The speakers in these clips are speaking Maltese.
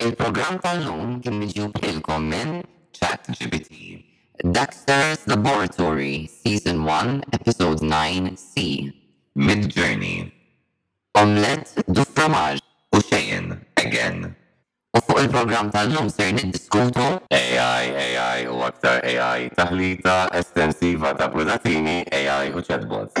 Il-programm tal-lum kien miġjub lilkom minn ChatGPT. Dexter's Laboratory, Season 1, Episode 9, C. Midjourney. Omlett du fromage u xejn, again. U fuq il-programm tal-lum ser niddiskutu. AI, AI u aktar AI, taħlita estensiva ta' butatini, AI u chatbots.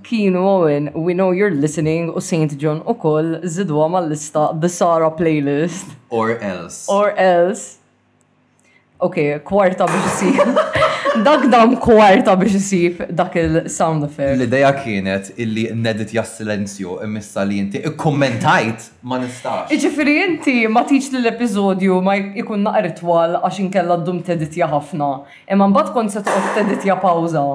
Keane u Owen, We Know You're Listening u Saint John ukoll żiduha mal-lista The Sara Playlist. Or else. Or else. Ok, kwarta biex isir. dak dam kwarta biex isib dak il-sound effect. L-ideja kienet illi nedit jas silenzju immissa li inti ikkommentajt ma nistax. Iġifiri inti ma tiġ li l-episodju ma jkun naqritwal għax inkella d-dum teditja ħafna. Imma mbagħad kont se toqgħod teditja pawza.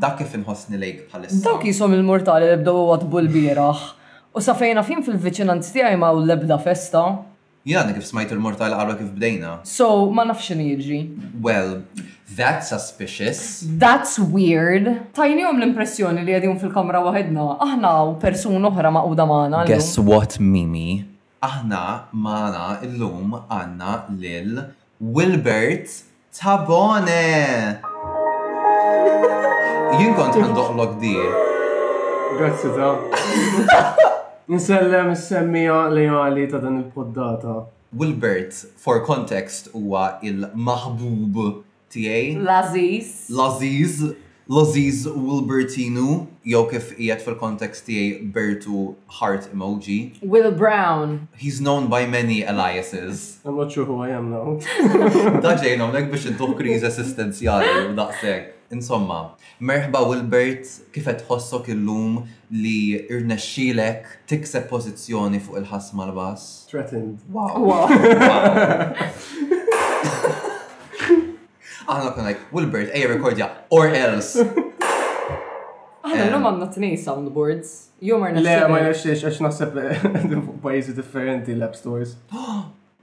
Dak kif inħossni lejk bħalissa. Dawk qishom il-mortali li bdew iwaddbu lbieraħ. U sa fejn naf jien fil-viċinanzi tiegħi ma hawn l-ebda festa. Jien għadni kif smajt il-mortali qabel kif bdejna. So, ma nafx x'inhu jiġri. Well, that's suspicious. That's weird. Tajniehom l-impressjoni li qegħdin fil-kamra waħedna, aħna u persuna oħra magħquda magħna llum. Guess what, Mimi? Aħna magħna llum għandna lil Wilbert Tabone! Jien kont ħa ndoqlok di. Grazzi ta. Insellem is-semmiegħa leali ta' dan il-poddata. Wilbert, for context, huwa il-maħbub tiegħi, l-għażiż, l-għażiż, l-għażiż Wilbertinu, jew kif qiegħed fil-kontekst tiegħi Bertu heart emoji. Will Brown. He's known by many aliases. I'm not sure who I am now. Da ġejna hawnhekk biex intuh kriżi esistenzjali u daqshekk. Insomma, Merħba Wilbert, kif qed tħossok illum li rnexxielek tikseb pożizzjoni fuq il-Ħass Malbas? Threatened. Aħna konna like, Wilbert, ejja rekordja, or else. Aħna l-lum għandna tnej soundboards. Jumar Le, ma nafsi. jaxxiex, għax naħseb eh, pajjiżi differenti l-app stores.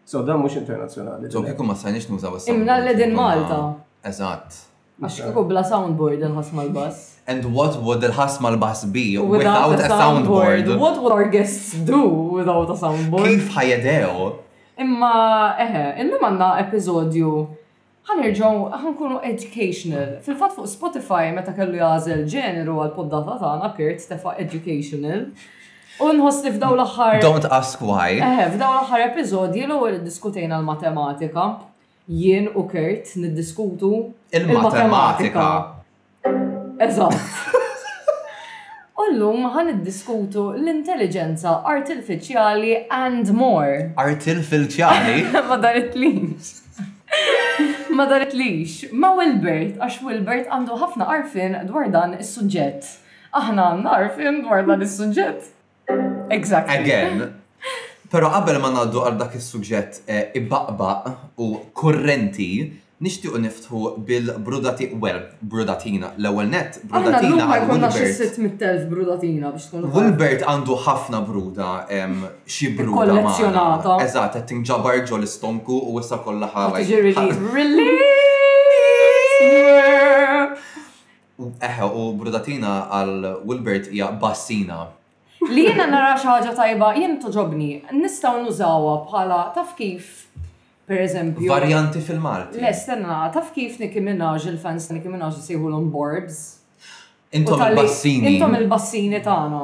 So, dan mhux internazzjonali. So kieku ma sajniex nużaw is Imna l-edin Malta. Eżatt. Għax kieku bla soundboard il-ħas mal-bass. And what would il-ħas mal-bass be without, without a soundboard? What would our guests do without a soundboard? Kif ħajedew? Imma, eħe, illum għanna episodju ħanerġaw ħankunu educational. Fil-fat fuq Spotify meta kellu jażel ġeneru għal poddata tagħna Kurt Stefa Educational. U nħoss li f'daw l-aħħar. Don't ask why. Eħe, f'daw l-aħħar episodji l-ewwel diskutejna l-matematika. Jien u Kurt niddiskutu il-matematika. Eżatt. U llum ħa niddiskutu l-intelliġenza artilfiċjali and more. Artilfilċjali? Ma daritlix. Ma daritlix. Ma' Wilbert, għax Wilbert għandu ħafna għarfien dwar dan is-suġġett. Aħna għandna għarfien dwar dan is-suġġett? Exactly. Again. Pero qabel ma naddu għal dak is-suġġett eh, ibaqbaq u kurrenti, nixtiequ niftħu bil-brudati, well, brudatina. L-ewwel net, brudatina għal Wilbert. mit-telf brudatina biex tkun. Wilbert għandu ħafna bruda, xi bruda. Kollezzjonata. Eżatt, qed tinġabar ġol istonku u issa kollha ħalaj. Really? Eħe, u brudatina għal Wilbert hija bassina. Li jiena nara xi ħaġa tajba, jien togħġobni. Nistgħu nużawha bħala taf kif, pereżempju. Varjanti fil-Malti. Le, stenna, taf kif Nicki Minaj, il-fans ta' Nicki Minaj isejħulhom borbs? Intom il-bassini. Intom il-bassini tagħna.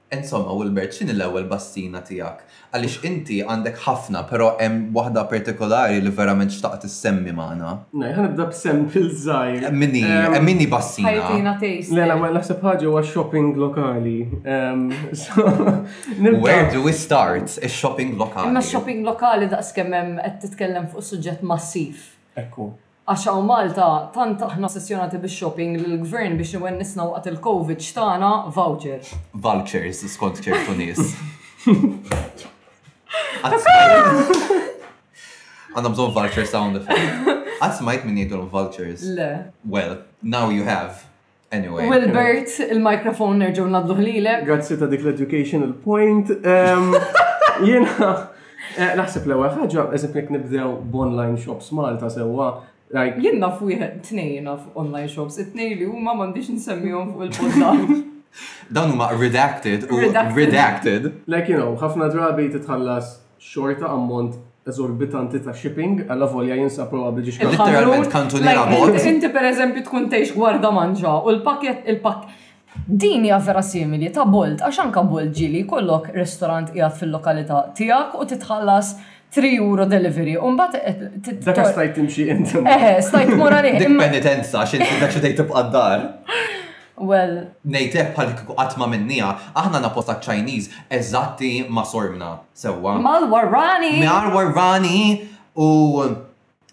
Insomma, Wilbert, x'inhi l-ewwel bassina tiegħek? Għaliex inti għandek ħafna, però hemm waħda partikolari li verament xtaqt issemmi magħna. Ngħid, ħa nibda b'sample żgħir. Min hi? Ehm, min hi bassina? Ħajtina taste. Le, l-ewwel naħseb ħaġa huwa shopping lokali. Ehm, Where do we start? Is-shopping lokali. Imma shopping lokali daqskemm hemm qed titkellem fuq suġġett massiv. Ekku. Għax hawn Malta tant aħna ossessjonati bix-shopping li l-Gvern biex iwennisna waqt il-Covid xtagħna voucher. Vouchers skont ċertu nies. Għandna bżonn vouchers sound effect. Qatt smajt min jgħidulhom vouchers? Le. Well, now you have. Anyway. Wilbert, il-microphone nerġgħu ngħaddluh lilek. Grazzi ta' dik l-educational point. Ehm, jiena eh, naħseb l-ewwel ħaġa, eżempju jekk nibdew b'online shops Malta sewwa, like Jien naf wieħed tnejn naf online shops, it-tnejn li huma m'għandix nsemmihom fuq il-podda. Dawn huma redacted u Redacted. redacted. like you know, ħafna drabi titħallas xorta ammont eżorbitanti ta' shipping, allavolja jinsab probabbli ġie xkart. Literalment kantuniera bogħod. Inti pereżempju tkun tgħix Gwardamanġa u l-pakett il-pakk. Din hija vera simili ta' Bolt għax anke Bolt ġie li jkollok restorant qiegħed fil-lokalità tiegħek u titħallas three euro delivery u mbagħad qed Dak għax stajt timxi int. Eħe, stajt tmur għalih. Dik penitenza għax inti dak xi tgħid tibqa' d-dar. Well. Ngħidlek bħal kieku qatt m'għamilnieha, aħna napost għaċ-Chinese eżatti ma' sormna, sewwa. Mal-warrani! Mal-warrani! U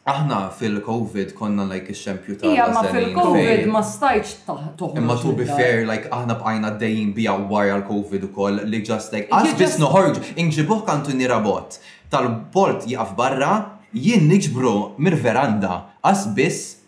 aħna fil-Covid konna like ix-xempju ta' Ija, ma fil-Covid ma stajtx toħroġ. Imma to be fair, like aħna bqajna dejjin bija wara l-Covid ukoll li just like qatt biss noħorġu, inġibuh kantuni rabot tal-bolt jaqaf barra jien niġbru mill-veranda qas biss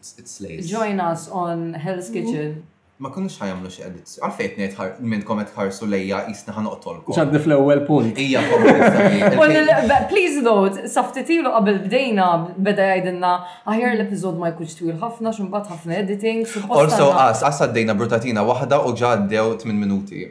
Slays. Join us on Hell's Kitchen. Ma kunux ħajamlu xi edizzjoni. Għalfejn qed ngħid ħar- minnkom qed tħarsu lejja jisna ħanoqtolkom. Xaddi fl-ewwel punt. Ija U l- be- Please note, saftitilu qabel bdejna beda jgħidilna aħjar l-episod ma jkunx twil ħafna x'imbagħad ħafna editing. suppost Also għandna- us, us għaddejna brutatina waħda u ġa għaddew 8 minuti.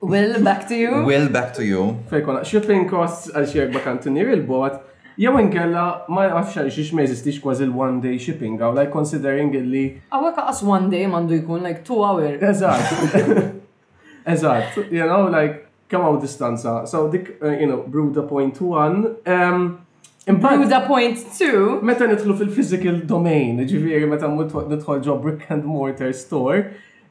Will, back to you. Will, back to you. Fejkona, shipping costs għal xie għagba kantinir il-bot, jew inkella ma jafx għal xiex ma jizistix kważi l-one day shipping għaw, like considering illi. Għawek għas one day mandu jkun like two hour. Eżat. Eżat, you know, like, kemm għaw distanza. So dik, uh, you know, Bruda point one. Um, Bruda point two. Meta nidħlu fil-physical domain, ġiviri, meta nidħol ġo brick and mortar store,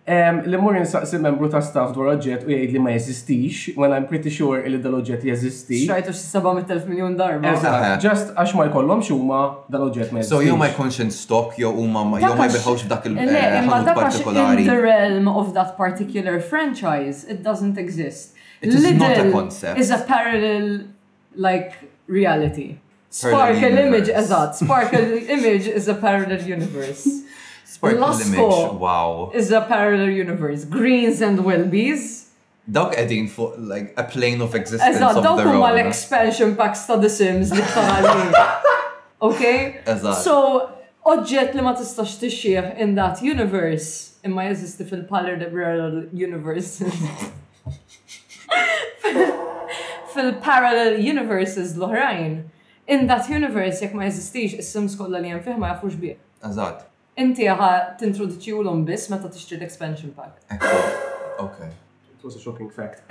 Li mmur insaqsi membru ta' staff dwar oġġett u jgħidli ma jeżistix, when I'm pretty sure illi dal-oġġett jeżisti. Xrajtu xi 700 elf miljun darba. Eżatt, just għax ma jkollhomx huma, dal-oġġett ma jeżistix. So jew ma jkunx in stock jew huma ma jbigħuhx f'dak il-ħanut partikolari. Le, imma dak għax in the realm of that particular franchise, it doesn't exist. It is not a concept. Lidl is a parallel. like reality. Sparkle image, eżatt. Sparkle image is a parallel universe. Sparkle image, wow. Is a parallel universe. Greens and Welbies. Dawk edin fuq like a plane of existence. Eżatt, dawk huma l-expansion packs ta' The Sims li Ok? Eżatt. So, oġġett li ma tistax tixxieħ in that universe imma jeżisti fil-parallel universe. fil-parallel universes l-oħrajn, in that universe jekk ma jeżistix is-sims kollha li hemm fih ma jafux bih. Eżatt. Inti ħa tintroduċihulhom biss meta tixtri l-expansion pack. Okay. It was a shocking fact.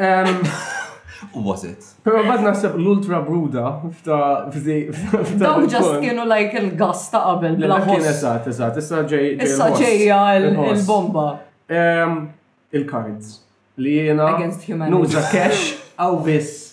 Was it? Pero bad naħseb l-ultra bruda f'ta' f'di. Daw ġast kienu like il-gas ta' qabel. Kien eżat, eżat, issa ġej. Issa ġejja il-bomba. il-cards li jiena Against humanity. nuża cash għaw biss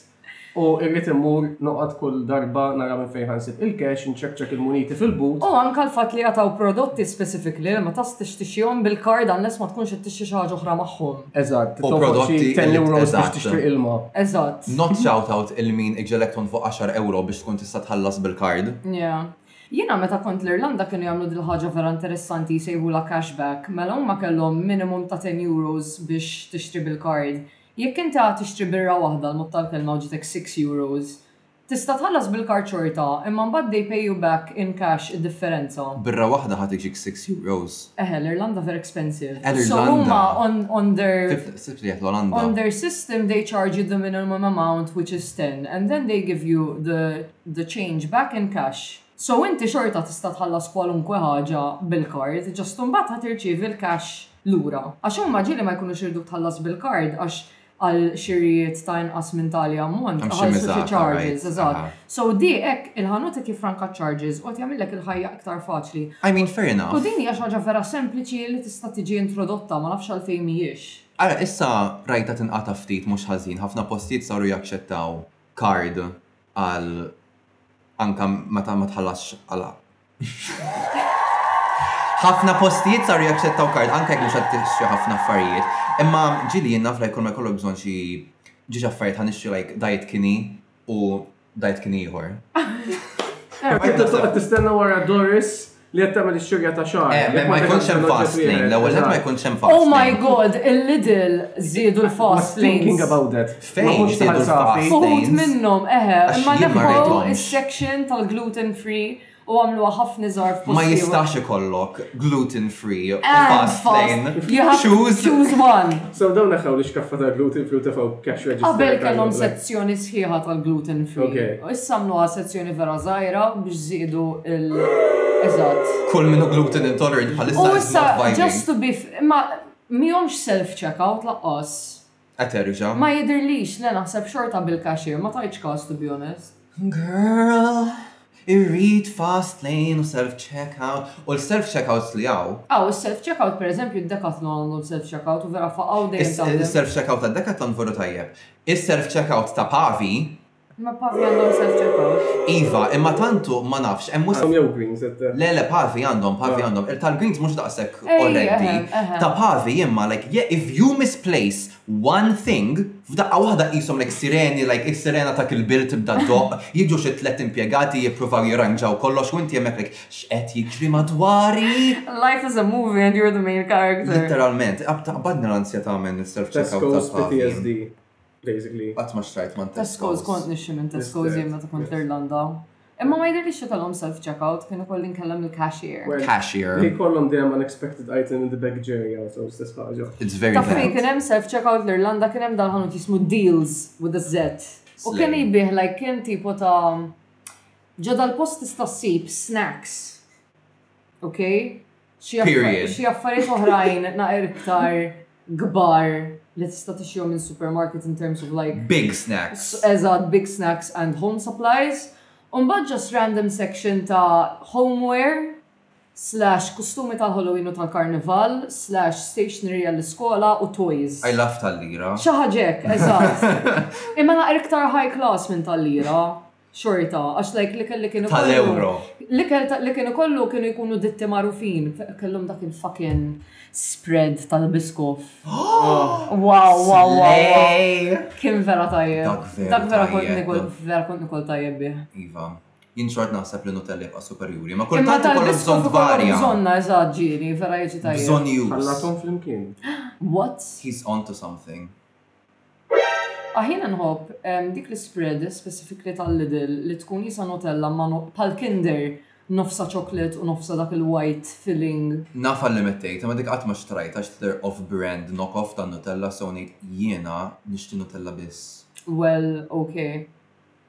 u irrid immur noqgħod kull darba nara minn fejn ħansib il-cash, nċekċek il-muniti fil-but. U anka l-fatt li jataw prodotti specific li ma tas tixtixihom bil-kard unless ma tkunx qed tixtri xi ħaġa oħra magħhom. Eżatt, U titlob prodotti xi 10 li- euros biex eżatt. tixtri ilma. Eżatt. Not shout out il-min iġelek tonfoq 10 euro biex tkun tista' tħallas bil-card. Yeah. Jiena meta kont l-Irlanda kienu jagħmlu dil-ħaġa vera interessanti jsejħulha cash back, mela huma kellhom minimum ta' ten euros biex tixtri bil-card. Jekk inti għad tixtri birra waħda l-mod tal-kelma u ġitek six euros, tista' tħallas bil-card xorta, imma mbagħad they pay you back in cash id-differenza. Birra waħda ħa tiġik six euros. Eħe, l-Irlanda vera expensive. Eħe l-Irlanda. So huma on on their Sibt li qed l-Olanda. on their system they charge you the minimum amount which is ten and then they give you the the change back in cash. So inti xorta tista' tħallas kwalunkwe ħaġa bil-kard, just imbagħad ħa tirċievi l-cash lura. Għax huma ġieli ma jkunux irieduk tħallas bil-kard għax għal xirijiet ta' inqas minn tali ammont Hemm xi iħallsu xi miżata, charges, right, eżatt. aha. So di hekk il-ħanut qed jiffranka ċ-charges u qed jagħmillek il-ħajja iktar faċli. I mean, fair U enough. din hija xi ħaġa vera sempliċi li tista' tiġi introdotta, ma nafx għalfejn mhijiex. Ara, issa rajtha tinqata' ftit mhux ħażin, ħafna postijiet saru jaċċettaw kard għal anke meta ma tħallasx għal ħafna postijiet saru jaċċettaw kard anke jekk mhux qed tixtri ħafna affarijiet. Imma ġieli jien naf like kull ma jkollok bżonn xi ġiex affarijiet ħa nixtri like diet kini u diet kini ieħor. Tibda toqgħod tistenna wara Doris Li qed tagħmel ix-xirja ta' xagħar. Eh, ma jkunx hemm fastlane, l-ewwel nett ma jkunx hemm fastlane. Oh my God, il-Lidl żiedu l-fastlane. Thinking about that. Fejn żiedu l-fastlane? Uħud minnhom, eħe, imma neħħu is-section tal-gluten free u għamluha ħafna iżgħar f'post. Ma jistax ikollok gluten free u fast lane. Choose one. So dawn daħħaw l-ixkaffa tal-gluten flu tefgħu cash register. Qabel kellhom sezzjoni sħiħa tal-gluten free. Issa għamluha sezzjoni vera żgħira biex żiedu l Eżatt. Kull min hu gluten intolerant bħalissa is not buying. U issa just to be imma mihomx self checkout laqqas. Qed erġa'. Ma jidhirlix, le naħseb xorta bil-cashier, ma tajtx każ to be honest. Girl, irrid fast lane u self checkout, u l-self checkouts li hawn. Hawn is-self checkout pereżempju d-Decathlon għandhom self checkout u vera faqgħu dejjem taħdem. Is-self checkout tad-Decathlon veru tajjeb. Is-self checkout ta' Pavi. Imma Pavi għandhom self checkout. Iva, imma tant hu ma nafx, hemm wisq. Hawn jew Greens qed tgħid? Le le, Pavi għandhom, Pavi għandhom. Tal-Greens mhux daqshekk orrendi. Ta' Pavi imma like yeah if you misplace one thing, f'daqqa waħda qishom like sireni, like is-sirena ta' Kill Bill tibda ddoqq, jiġu xi tlett impjegati jippruvaw jirranġaw kollox u inti hemmhekk like x'qed jiġri madwari? Life is a movie and you're the main character. Litteralment, taqbadni l-ansja tagħmel is-self checkout ta' Tesco's sħabi. PTSD, basically. Qatt ma xtrajt mant Tesco's. Tesco's kont nixxi minn Tesco's jien meta kont l-Irlanda. Imma ma jidhirlix li kellhom self-checkout, kien ukoll li nkellem il-cashier. Cashier. Li jkollhom dejjem unexpected item in the baggage area, so stess ħaġa. It's very bad. Taf kien hemm self-checkout l-Irlanda kien hemm dan ħanut jismu Deals with a Z. U kien jibih like kien tipo ta' ġodha l-post tista' ssib snacks. Okay? Period. Xi affarijiet oħrajn naqra iktar kbar li tista' tixjom minn supermarket in terms of like big snacks. Eżatt, big snacks and home supplies. Umbagħad just random section ta' homeware slash kustumi tal-Halloween u tal-Karnival slash stationery għall-iskola u toys. I love tal-lira. Xi ħaġa hekk, eżatt. Imma naqra iktar high class minn tal-lira. xorta, għax lajk li kelli kienu. Tal-euro. Li kienu kollu kienu jkunu ditti marufin, kellhom dak il-fucking spread tal-biskof. Wow, wow, wow. Kien vera tajjeb. Dak vera kont nikol, vera kont nikol tajjeb bih. Iva. Jien xort naħseb li nutelli bqa superjuri, ma kull tant ukoll bżonn tvarja. Bżonna eżatt ġiri, vera jiġi tajjeb. Bżonn jus. Ħallatom flimkien. What? He's on to something. Aħ jiena nħobb dik l-ispread specifically tal-Lidl li tkun jisa Nutella ma bħal Kinder nofsa chocolate u nofsa dak il-white filling. Naf għalli mettejt imma dik qatt ma xtrajtha għax tidher off brand knock off ta' Nutella so ngħid jiena nixti Nutella biss. Well ok.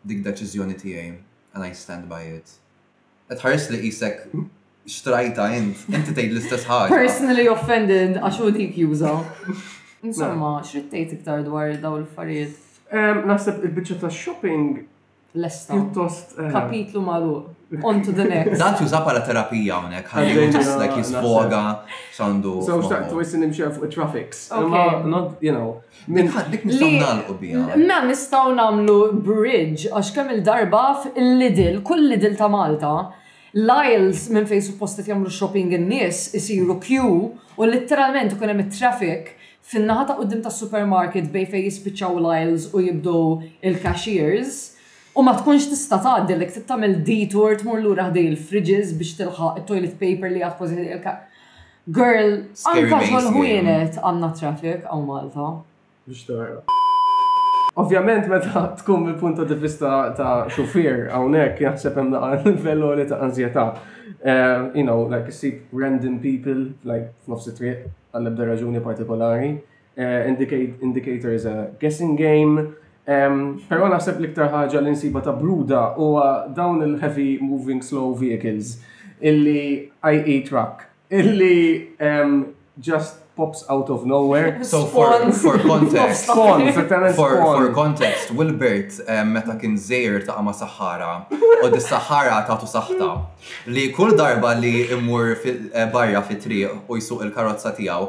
Dik deċiżjoni tiegħi and I stand by it. Qed ħares li qisek xtrajta int, inti tgħid l-istess ħaġa. Personally offended għax hu dik juża. Insomma, xrid tgħid iktar dwar daw l-affarijiet? Ehm, naħseb il-biċċa ta' shopping lesta. Pjuttost. Eh, Kapitlu maru. On to the next. Dan tuża pala terapija unek, għalli u ġisla kisboga sandu. So, xtaqt u jissin nimxie fuq traffics. Ma, not, you know. Minn ħadd dik nistgħu nagħlqu biha. Mela nistgħu nagħmlu bridge għax kemm il-darba fil-Lidl, kull Lidl ta' Malta, l-aisles minn fejn suppost qed jagħmlu shopping in-nies isiru queue u litteralment ikun hemm it-traffic fin-naħa ta' quddiem tas-supermarket bejn fejn jispiċċaw l-aisles u jibdu l-cashiers u ma tkunx tista' tgħaddi għalhekk trid tagħmel detour tmur lura ħdejn il-fridges biex tilħaq it-toilet paper li qiegħed kważi ħdejn il-ca. Girl, anka xogħol ħwienet għandna traffic hawn Malta. Biex tara. Ovvjament meta tkun mill-punta di vista ta' xufier hawnhekk jaħseb hemm naqra veloli ta' anzjetà. Eh, you know, like issib random people like f'nofs it-triq għall-ebda raġuni partikolari. Eh, indicator is a guessing game. Pero naħseb l-iktar ħaġa li nsiba ta' bruda huwa dawn il-heavy moving slow vehicles illi IE truck illi just pops out of nowhere. So for, for context, spawn, for, for context, Wilbert um, meta kien zejr ta' ma Sahara u di Sahara ta' tu saħta li kull darba li immur eh, barra fi triq u jsuq il-karozza tiegħu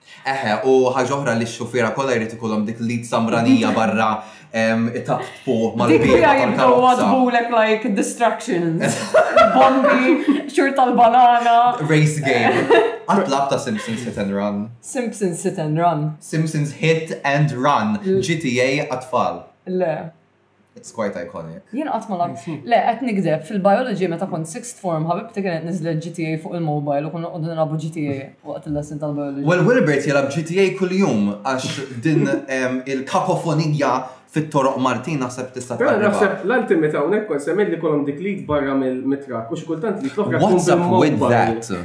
Eħe, u ħaġa oħra li x-xufiera kollha jrid ikollhom dik l-id samranija barra itapptpu mal-bieba tal-karozza. Dik like distractions. Bombi, xhur tal-banana. Race game. Qatt lab ta' Simpsons Hit and Run. Simpsons Hit and Run. Simpsons Hit and Run. GTA għat-tfal. Le. It's quite iconic. Jien qatt ma lab. Le, qed nigdeb, fil-biology meta kont sixth form ħabibti kienet niżlet GTA fuq il-mobile u konna noqogħdu nilagħbu GTA waqt il-lesson tal-biology. Well, Wilbert jilgħab GTA kuljum għax din il-kakofonija fit-toroq Maltin naħseb tista' tqarribha. Però naħseb l-ultimate hawnhekk kont semmejt li jkollhom dik l-id barra mit-truck u xi kultant l-id l-oħra tkun bil-mobile. What's up with that?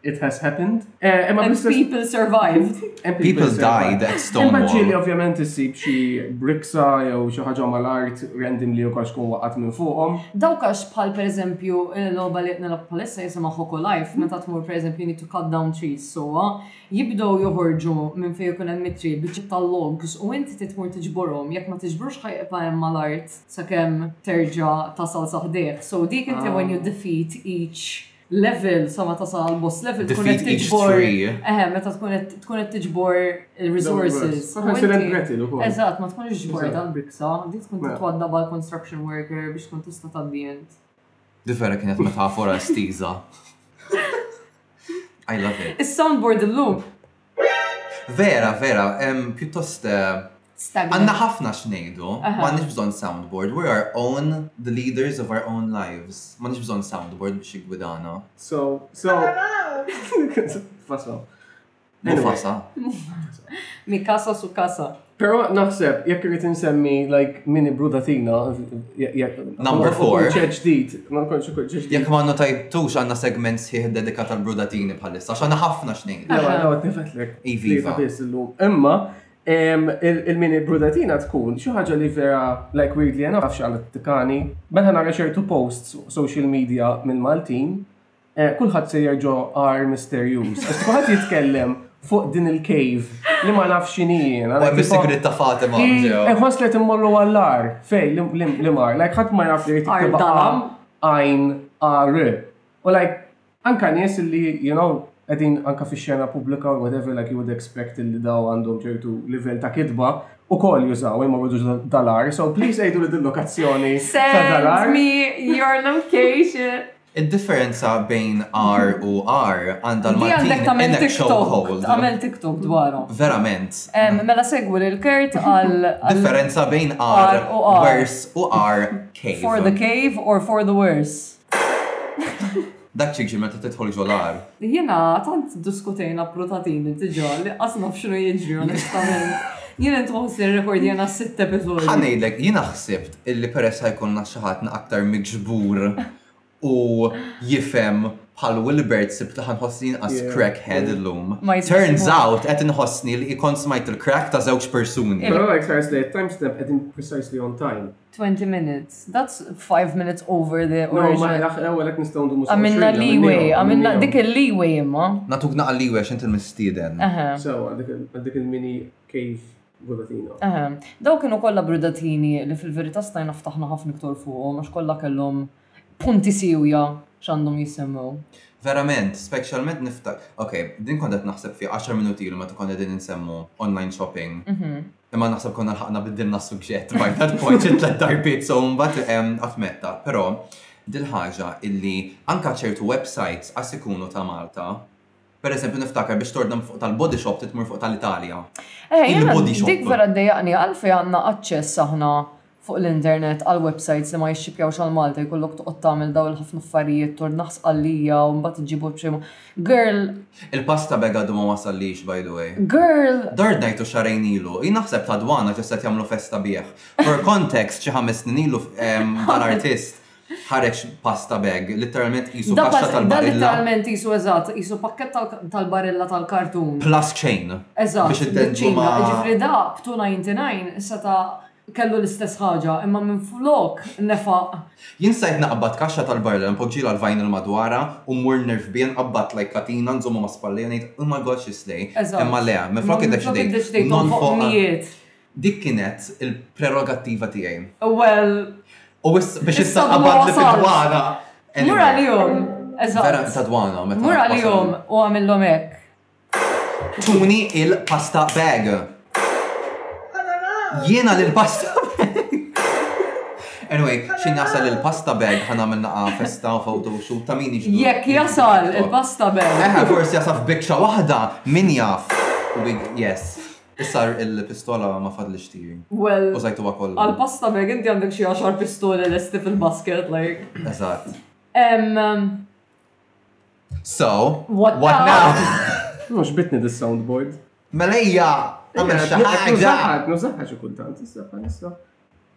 It has happened. Eh, imma And bl-istess- people survived. and People survived. died at Imma ġieli Stonewall. ovvjament issib xi briksa jew xi ħaġa mal-art random li wkoll tkun waqgħet minn fuqhom. Dawk għax bħal per eżempju l-loba li qed nilgħab bħalissa jisimha Hoko Life meta tmur per eżempju you need to cut down trees sowa jibdew joħorġu minn fejn ikun hemm it-tri biċċi tal-logs u inti titmur tiġborhom jekk ma tiġbrux ħajqba hemm mal-art sakemm terġa' tasal saħdejh. So dik inti Ah. when you defeat each level sa ma tasal għal boss level tkun qed tiġbor eħe meta tkun qed tkun qed tiġbor resources. Eżatt, ma tkunx ġbor tal-biksa, dik tkun titwadda bħal construction worker biex tkun tista' tal-bjent. Di vera kienet metafora estiża. I love it. Is-soundboard illum Vera, vera, pjuttost Għanna ħafna xnejdu, ma nix bżon soundboard, we are own the leaders of our own lives. Ma nix bżon soundboard biex jgwidana. So, so. Fasa. Mufasa. Mikasa su kasa. Pero naħseb, jekk irrit insemmi, like, min ibrudatina, number four. ċeċdit, ma nkunx ikun ċeċdit. Jekk ma notajtux għanna segment sħiħ dedikat għal brudatini bħalissa, xana ħafna xnejn. Għana għat nifetlek. Iviva. Imma, il-mini brudatina tkun xi ħaġa li vera like weirdly enough xi għandha t-tikani, meta nara ċertu posts social media mill-Maltin, Eh, kulħadd se jerġa' għar misterjuż. Għax kulħadd jitkellem fuq din il-cave li ma nafx x'inhi. Għar mis-sigrit ta' Fatima. Iħoss li timmorru għall-għar fej li mar. Like ħadd ma jaf li jitqalam għajn għar. U like anka nies li, you know, għedin anka fi xena publika or whatever like you would expect li daw għandhom ċertu livell ta' kitba u kol jużaw imma għudu dalar. So please għidu li din lokazzjoni ta' dalar. Send me your location. Id-differenza bejn għar u għar għandha l-Maltin in a chokehold. Tagħmel TikTok dwarhom. Verament. Mela segwu lil Kurt għal. Differenza bejn għar u għar. Worse u għar cave. For the cave or for the worse. Dak xi jiġri meta tidħol ġol għar. Jiena tant diskutejna protatini diġà li qas naf x'inhu jiġri onestament. Jiena int ħoss li rrekordjana sitt episodji. Ħa ngħidlek, jiena ħsibt illi peress ħa jkollna xi ħadna aktar miġbur u jifhem bħal Wilbert sibt li ħa nħossni inqas crack head illum. Turns out qed inħossni li kont smajt il-crack ta' żewġ persuni. Però jekk tħares li time stamp qegħdin precisely on time. 20 minutes. That's 5 minutes over the original. No, ma ewwel qed nistgħu ndumu. Għamilna leeway, għamilna dik il-leeway imma. Natuk naqal leeway għax int il-mistieden. Sewa, dik il-mini cave Brudatino. Eħe. Dawk kienu kollha brudatini li fil-verità stajna ftaħna ħafna iktar fuqhom għax kollha kellhom punti siewja x'għandhom jissemmgħu. Verament, speċjalment niftak, ok, din kont qed naħseb fiha għaxar minuti ilu meta konna qegħdin insemmu online shopping. Imma naħseb konna lħaqna biddilna s-suġġett by that point xi tliet darbiet so mbagħad affmetta. Però dil-ħaġa illi anke ċertu websites qas ikunu ta' Malta, Pereżempju niftakar biex tordna fuq tal-Body Shop trid tmur fuq tal-Italja. Eh, Il-Body Shop. Dik vera ddejjaqni għalfejn għandna aċċess aħna fuq l-internet għal websites li ma jixxipjawx għal Malta jkollok toqgħod tagħmel daw il-ħafna affarijiet tordna ħsqallija u mbagħad iġibu ċim. Girl. Il-pasta bag għadu ma wasallix by the way. Girl. Dar dajtu xarejn ilu, jien naħseb ta' dwana ġesset jagħmlu festa bih. For context xi ħames snin ilu dal-artist Ħareġ pasta bag, litteralment qisu Da kaxxa pas- Dan tal-barilla litteralment qisu eżatt, qisu pakkett tal- tal-barilla tal-kartun. plus chain. Eżatt, Biex iddendlu biċ-chain, ma'. jiġifieri da b'Two Ninety Nine seta' kellu l-istess ħaġa, imma minflok nefaq. Jien stajt naqbad kaxxa tal-barilla, npoġġilha l-vinyl madwarha u mmur nirf biha, nqabbad like katina, nżommha ma' spallejja, ngħid, oh my gosh, xi slej. Eżatt. Imma le, minflok Imma minflok iddeċidejt iddeċidejt tonfoq nonfoq. mijiet. Dik kienet il-prerogattiva tiegħi. Well. U biex issa qabad li fid-dwana. Mur għalihom. Vera ta' dwana. Mur għalihom u għamillhom hekk. Tuni il-pasta bag. Jiena l-pasta Anyway, xin jasal il-pasta bag ħana minna festa u foto xu ta' min iġdu. Jek jasal il-pasta bag. Eħe, forsi jasal bikxa wahda, min jaf. Yes. Issa il-pistola ma fadlix tiegħi. Well, użajtuha kollha. Għal pasta bag inti għandek xi għaxar pistoli lesti fil-basket like. Eżatt. So, what, what now? Mhux bitni dis soundboard. Mela hija għamel xi ħaġa. Nużaħħa xi kultant issa bħalissa.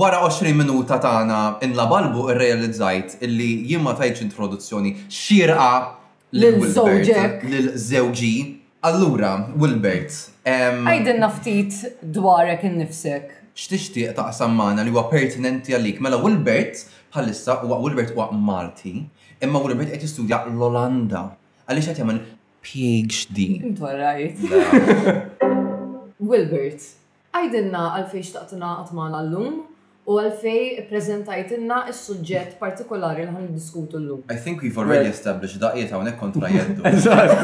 Wara 20 minuta tagħna inlabalbu irrealizzajt illi jien ma tajtx introduzzjoni xierqa Lil żewġek. lil żewġi. Allura, Wilbert, ehm, Għidilna ftit dwarek innifsek. x'tixtieq taqsam magħna li huwa pertinenti għalik? Mela Wilbert bħalissa huwa Wilbert huwa Malti, imma Wilbert qed jistudja l-Olanda għaliex qed jagħmel PhD. Int all right. Wilbert, Għidilna għalfejn xtaqt tingħaqad magħna llum u għalfejn ippreżentajtilna s-suġġett partikolari li ħa niddiskutu llum. I think we've already established da qiegħed hawnhekk kontra jeddu. Eżatt.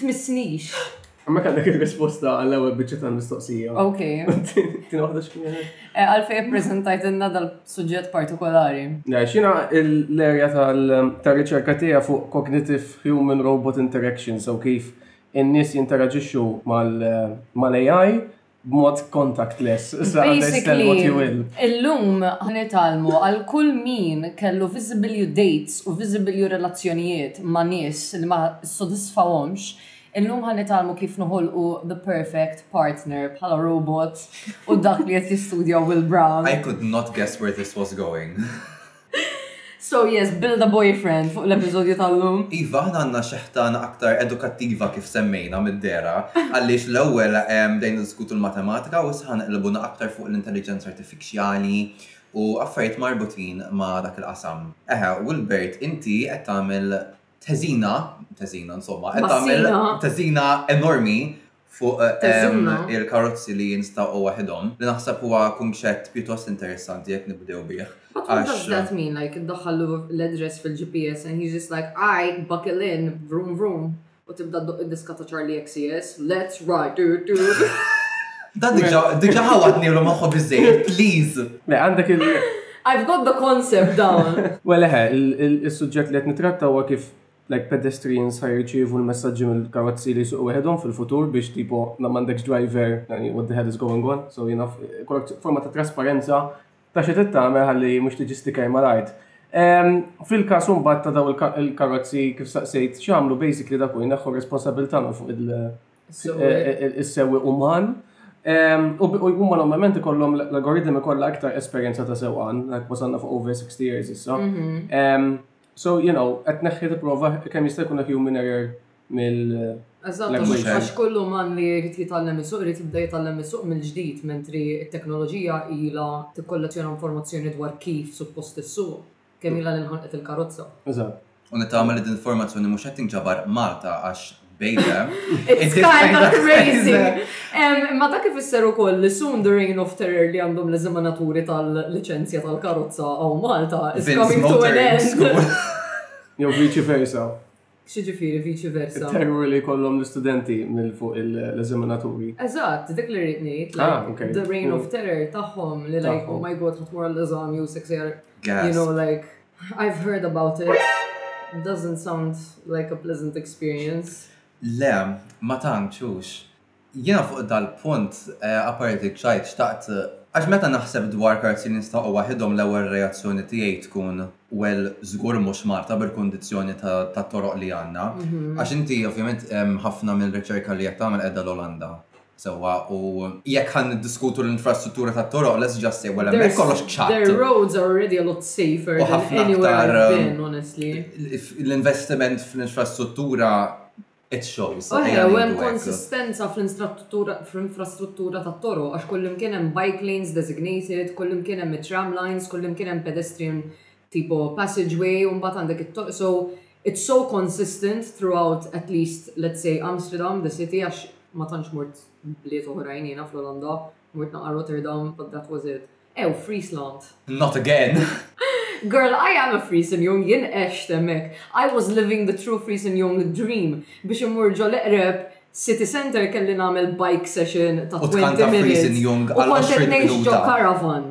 Tmissnix. Ma kellek il-risposta għall-ewwel biċċa tal-mistoqsija. Ok. Tieni waħda x'kienet? Eh, Għalfejn ippreżentajt inna dal-suġġett partikolari. Ja, xina l-area tal-riċerka tiegħi fuq cognitive human-robot interaction, so kif in-nies jinteraġixxu mal-AI b'mod contactless. Issa understand what you will. Illum ħnitgħallmu għal kull min kellu visibilju dates u visibilju relazzjonijiet ma' nies li ma ssodisfahomx, illum ħanitgħallmu kif noħolqu the perfect partner bħala robot u dak li qed jistudja Will Brown. I could not guess where this was going. So yes, build a boyfriend fuq l-episodju tal-lum. Iva, aħna għandna xi ħtana aktar edukattiva kif semmejna mid-dehra, għaliex l-ewwel bdejna niddiskutu l-matematika u issa ħanqlibuna aktar fuq l-intelliġenza artifiċjali u affarijiet marbutin ma' dak il-qasam. Eħe, Wilbert, inti qed tagħmel teżina, teżina insomma, qed tagħmel teżina enormi fuq il-karozzi li jinstaqu waħidhom, li naħseb huwa kunċett pjuttost interessanti jekk nibdew bih. But what does that mean, like iddaħħallu l-address fil-GPS and he's just like, I buckle in, vroom vroom, u tibda ddoqq id-diska ta' Charli XCS, let's ride, du du du. Da diġa ħawatni l maħħu bizzejt, please. Le, għandek il- I've got the concept down. Well, eħe, il-sujġet li għet nitratta huwa kif Like pedestrians ħa jirċievu l-messaġġi mill-karozzi li jsuqu weħedhom fil-futur biex tipo ma m'għandekx driver yani what the hell is going on so you know ikollok forma ta' trasparenza ta' xi trid tagħmel ħalli mhux tiġi sticker mal-art. Ehm, fil-każ imbagħad ta' daw il-karozzi kif saqsejt x'għamlu basically dak jneħħu r-responsabilità minn fuq il-sewwi uman ehm, u jkun mal-omment ikollhom l-algoritm ikollha aktar esperjenza ta' sewqan, wasalna fuq over 60 years issa. Mhm. Ehm, So, you know, qed tneħħi tipprova kemm jista' jkun human error mill- Eżatt, għax kull uman li jrid jitgħallem isuq, jrid jibda jitgħallem isuq mill-ġdid, mentri t-teknoloġija ilha tikkollezzjona informazzjoni dwar kif suppost issuq, kemm ilha li nħanqet il-karozza. Eżatt. U nittama li din l-informazzjoni mhux qed tinġabar Malta għax Bejda. It's kind of crazy. Ma dak ifisser ukoll li soon the reign of terror li għandhom l-eżaminaturi tal-liċenzja tal-karozza għaw Malta is coming to an end. Jew viċi versa. Xieġifiri, viċi versa. Terror li kollom l-studenti mill fuq l-eżaminaturi. Eżatt, dik li rritni, ah, the reign of terror taħħom li lajk, oh my god, ħatmur l-eżami u seksjar, you know, like. I've heard about it. Doesn't sound like a pleasant experience. Le, ma tantx hux. Jiena fuq dal-punt, apparti dik x'għid, xtaqt Għax meta naħseb dwar karozzi li nistħoqqu waħidhom l-ewwel reazzjoni tiegħi tkun well żgur mhux Malta bil-kundizzjoni tat-toroq li għandna. Għax inti ovvjament ħafna mill-riċerka li qed tagħmel qiegħda l-Olanda. Sewwa u jekk ħan niddiskutu l-infrastruttura tat-toroq, let's just say, wara hemmhekk kollox ċatt. Their roads are already a lot safer U than ħafna anywhere aktar, I've been, um, honestly. L-investiment fl-infrastruttura it shows. Oh, ejja yeah, u hemm ngħidu hekk. konsistenza fl-instruttura- fl-infrastruttura tat-toroq għax kullimkien hemm bike lanes designated, kullimkien hemm it-tram lines, kullimkien hemm pedestrian tipo passage way u mbagħad għandek it-toroq so it's so consistent throughout at least let's say Amsterdam the city għax ma tantx mort bliet oħrajn jiena fl-Olanda mort naqra Rotterdam but that was it. Ew Friesland! Not again! Girl I am a Friesenjung jien għext hemmhekk. I was living the true Friesenjung dream biex immur ġo l-eqreb city centre kelli nagħmel bike session ta' 20 minutes u kont qed ngħix ġo caravan.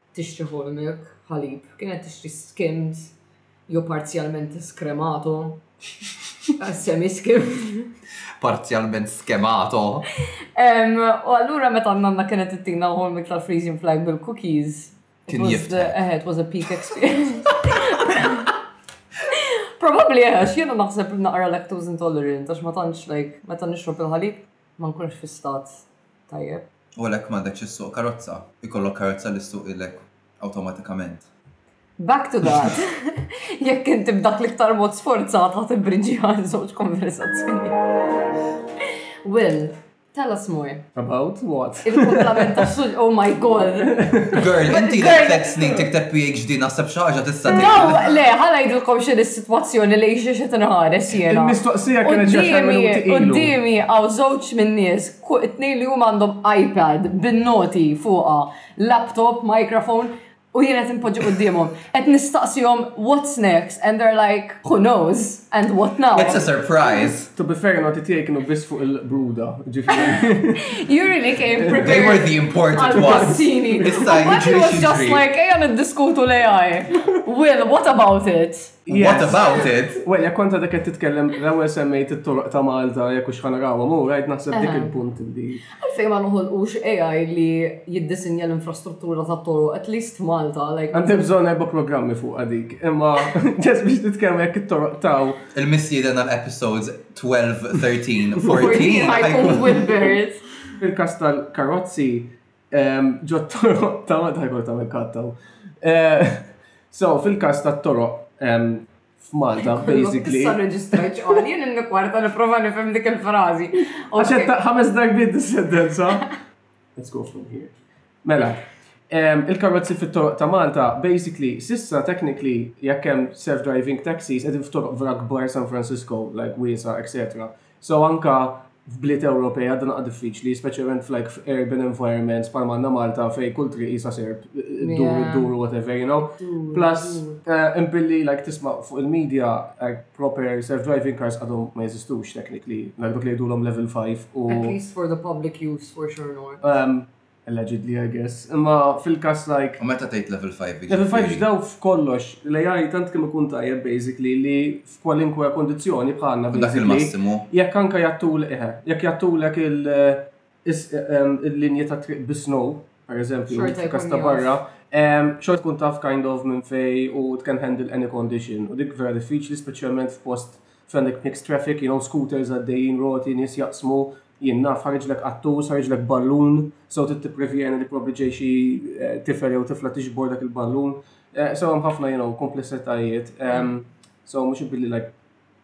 tixtri whole milk, ħalib, kienet tixtri skimmed jew parzjalment iskremato, semi skimmed. Parzjalment skemato. U allura meta nanna kienet ittina whole milk tal-freezing flag bil-cookies. Kien jifta. Eh, it was a peak experience. Probably, eh, għax jena naħseb li naqra lactose intolerant, għax ma tantx, like, meta nixrob il-ħalib, ma nkunx fi stat tajjeb. u għalhekk m'għandekx issuq karozza, ikollok karozza li ssuq ilek awtomatikament. Back to that. Jekk inti b'dak l-iktar mod sforzat ħat ibbriġi għal żewġ konversazzjoni. Will, tell us more. About what? Il-komplement ta' sul, oh my god. Girl, inti l tliet snin tikteb PhD naħseb xi ħaġa tista' No, le, ħala jidilkom xi is-sitwazzjoni li xi xi tinħares jiena. Il-mistoqsija kienet xi minuti ilu. Qudiemi għaw żewġ minn nies It-tnejn li huma għandhom iPad bin-noti fuqha, laptop, microphone, u jien qed inpoġġi quddiemhom. Qed nistaqsihom what's next and they're like who knows and what now. It's a surprise. To be fair, noti tiegħi kienu biss fuq il-bruda, ġifieri. You really came prepared. They were the important ones. Issa jiġri. It was just like ejja niddiskutu l-AI. Will, what about it? What about it? Well, jek konta dak titkellem l-ewwel semmejt it-toroq ta' Malta jekk hux ħanaraw mu rajt naħseb dik eh. il-punt li. Għalfejn ma noħolqux AI li jiddisinja l-infrastruttura ta' toroq at least Malta like. Għandi bżonn erba' programmi fuq dik, imma ġess biex titkellem jekk it-toroq taw. Il-missieden għal episodes 12, 13, 14. Ħajkun Wilbert. Il-kas tal-karozzi Ġottoro, ta' ma tajkol ta' kattaw. Eh, so, fil-kas ta' toro, f'Malta, basically. Sa' reġistrajt xogħol, jien n-kwarta niprofa nifhem dik il-frażi. Għaxetta, ħames darbiet dis-sentenza. Let's go from here. Mela, il-karozzi fit-toroq ta' Malta, basically, sissa, technically, jekk hemm self-driving taxis, edin f'toroq vrak bar San Francisco, like Wiesa, etc. So anka f'bliet Ewropej għadha naqra diffiċli, speċjalment f'like f'urban environments bħal manna Malta fej kull triq isa serb, dur, dur, whatever, you know. Plus, eh, imbilli like tisma' fuq il-media like proper self-driving cars għadhom ma jeżistux technically, like dok li jgħidulhom level 5 u. At least for the public use for sure not. Um, Allegedly, I guess. Imma fil-kas like. U meta tgħid level 5? Jiġifieri- Level 5 ġdaw f'kollox. L-AI tant kemm ikun tajjeb basically li f'kwalinkwe kondizzjoni bħalna Dak il-massimu. Jekk anka jattul eħe, jekk jattulek il- ehm, il-linji ta' triq bis-snow, per eżempju, f'kas ta' barra, ehm, xort kun taf kind of minn fej u tken handle any condition. U dik vera diffiċli, speċjalment f'post F'għandek mixed traffic, you know, scooters għaddejjin, roti, nies jaqsmu, jien naf, ħariġlek qattus, ħariġlek ballun, so trid tipprevjeni li probabbli ġej xi eh, tifel jew tifla tiġbor dak il-ballun. Eh, so hemm ħafna, you know, komplessitajiet. So mhux billi like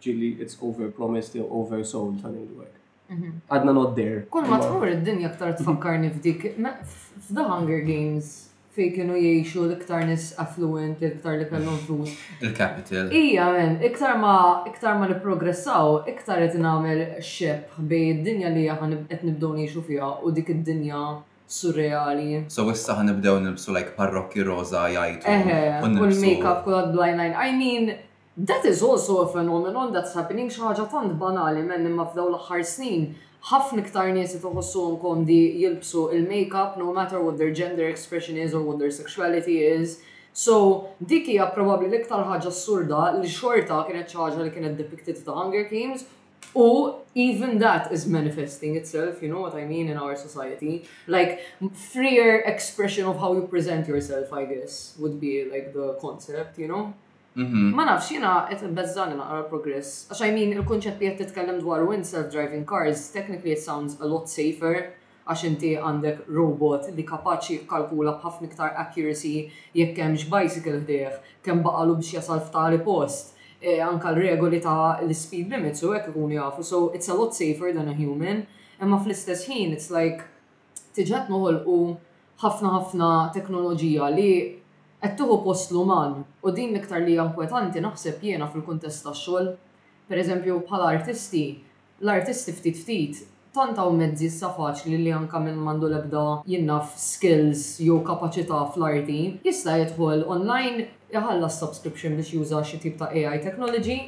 ġili it's over promised jew over sold ħanejdu hekk. Għadna not there. Kull ma tmur id-dinja aktar tfakkarni f'dik. F'The Hunger Games fej kienu jiexu l-iktar nis affluent, l-iktar li kellhom flus. Il-capital. Ija, men, iktar ma iktar ma nipprogressaw, iktar qed nagħmel xepp bej id-dinja li aħna qed nibdew ngħixu fiha u dik id-dinja surreali. So issa ħa nibdew nilbsu like parrokki roża jgħajtu u nilbsu. Eħe, u l-makeup kulħadd bl-eyeliner. I mean, That is also a phenomenon that's happening, xi ħaġa tant banali men imma f'dawn l-aħħar snin ħafna iktar nies qed iħossuhom komdi jilbsu il-makeup no matter what their gender expression is or what their sexuality is. So, dik hija probabbli l-iktar ħaġa assurda li xorta kienet xi ħaġa li kienet depicted f'The Hunger Games u even that is manifesting itself, you know what I mean, in our society. Like, freer expression of how you present yourself, I guess, would be like the concept, you know? Mhm. Ma nafx, jiena qed imbeżżani naqra l-progress. Għax I mean, il-kunċett li qed titkellem dwaru int self-driving cars, technically it sounds a lot safer għax inti għandek robot li kapaċi jikkalkula b'ħafna iktar accuracy jekk hemmx bicycle ħdejh, kemm baqgħalu biex jasal f'tali post, eh, anke l-regoli ta' l-ispeed limits u hekk ikunu jafu, so it's a lot safer than a human. Imma fl-istess ħin it's like tiġa qed noħolqu ħafna ħafna teknoloġija li qed tieħu post l-uman u din l-iktar li hija inkwetanti naħseb jiena fil-kuntest tax-xogħol. Per eżempju bħala artisti, l-artisti ftit ftit tant hawn mezzi issa faċli li anke min m'għandu l-ebda jien naf skills jew kapaċità fl-arti jista' jidħol online iħallas subscription biex juża xi tip ta' AI technology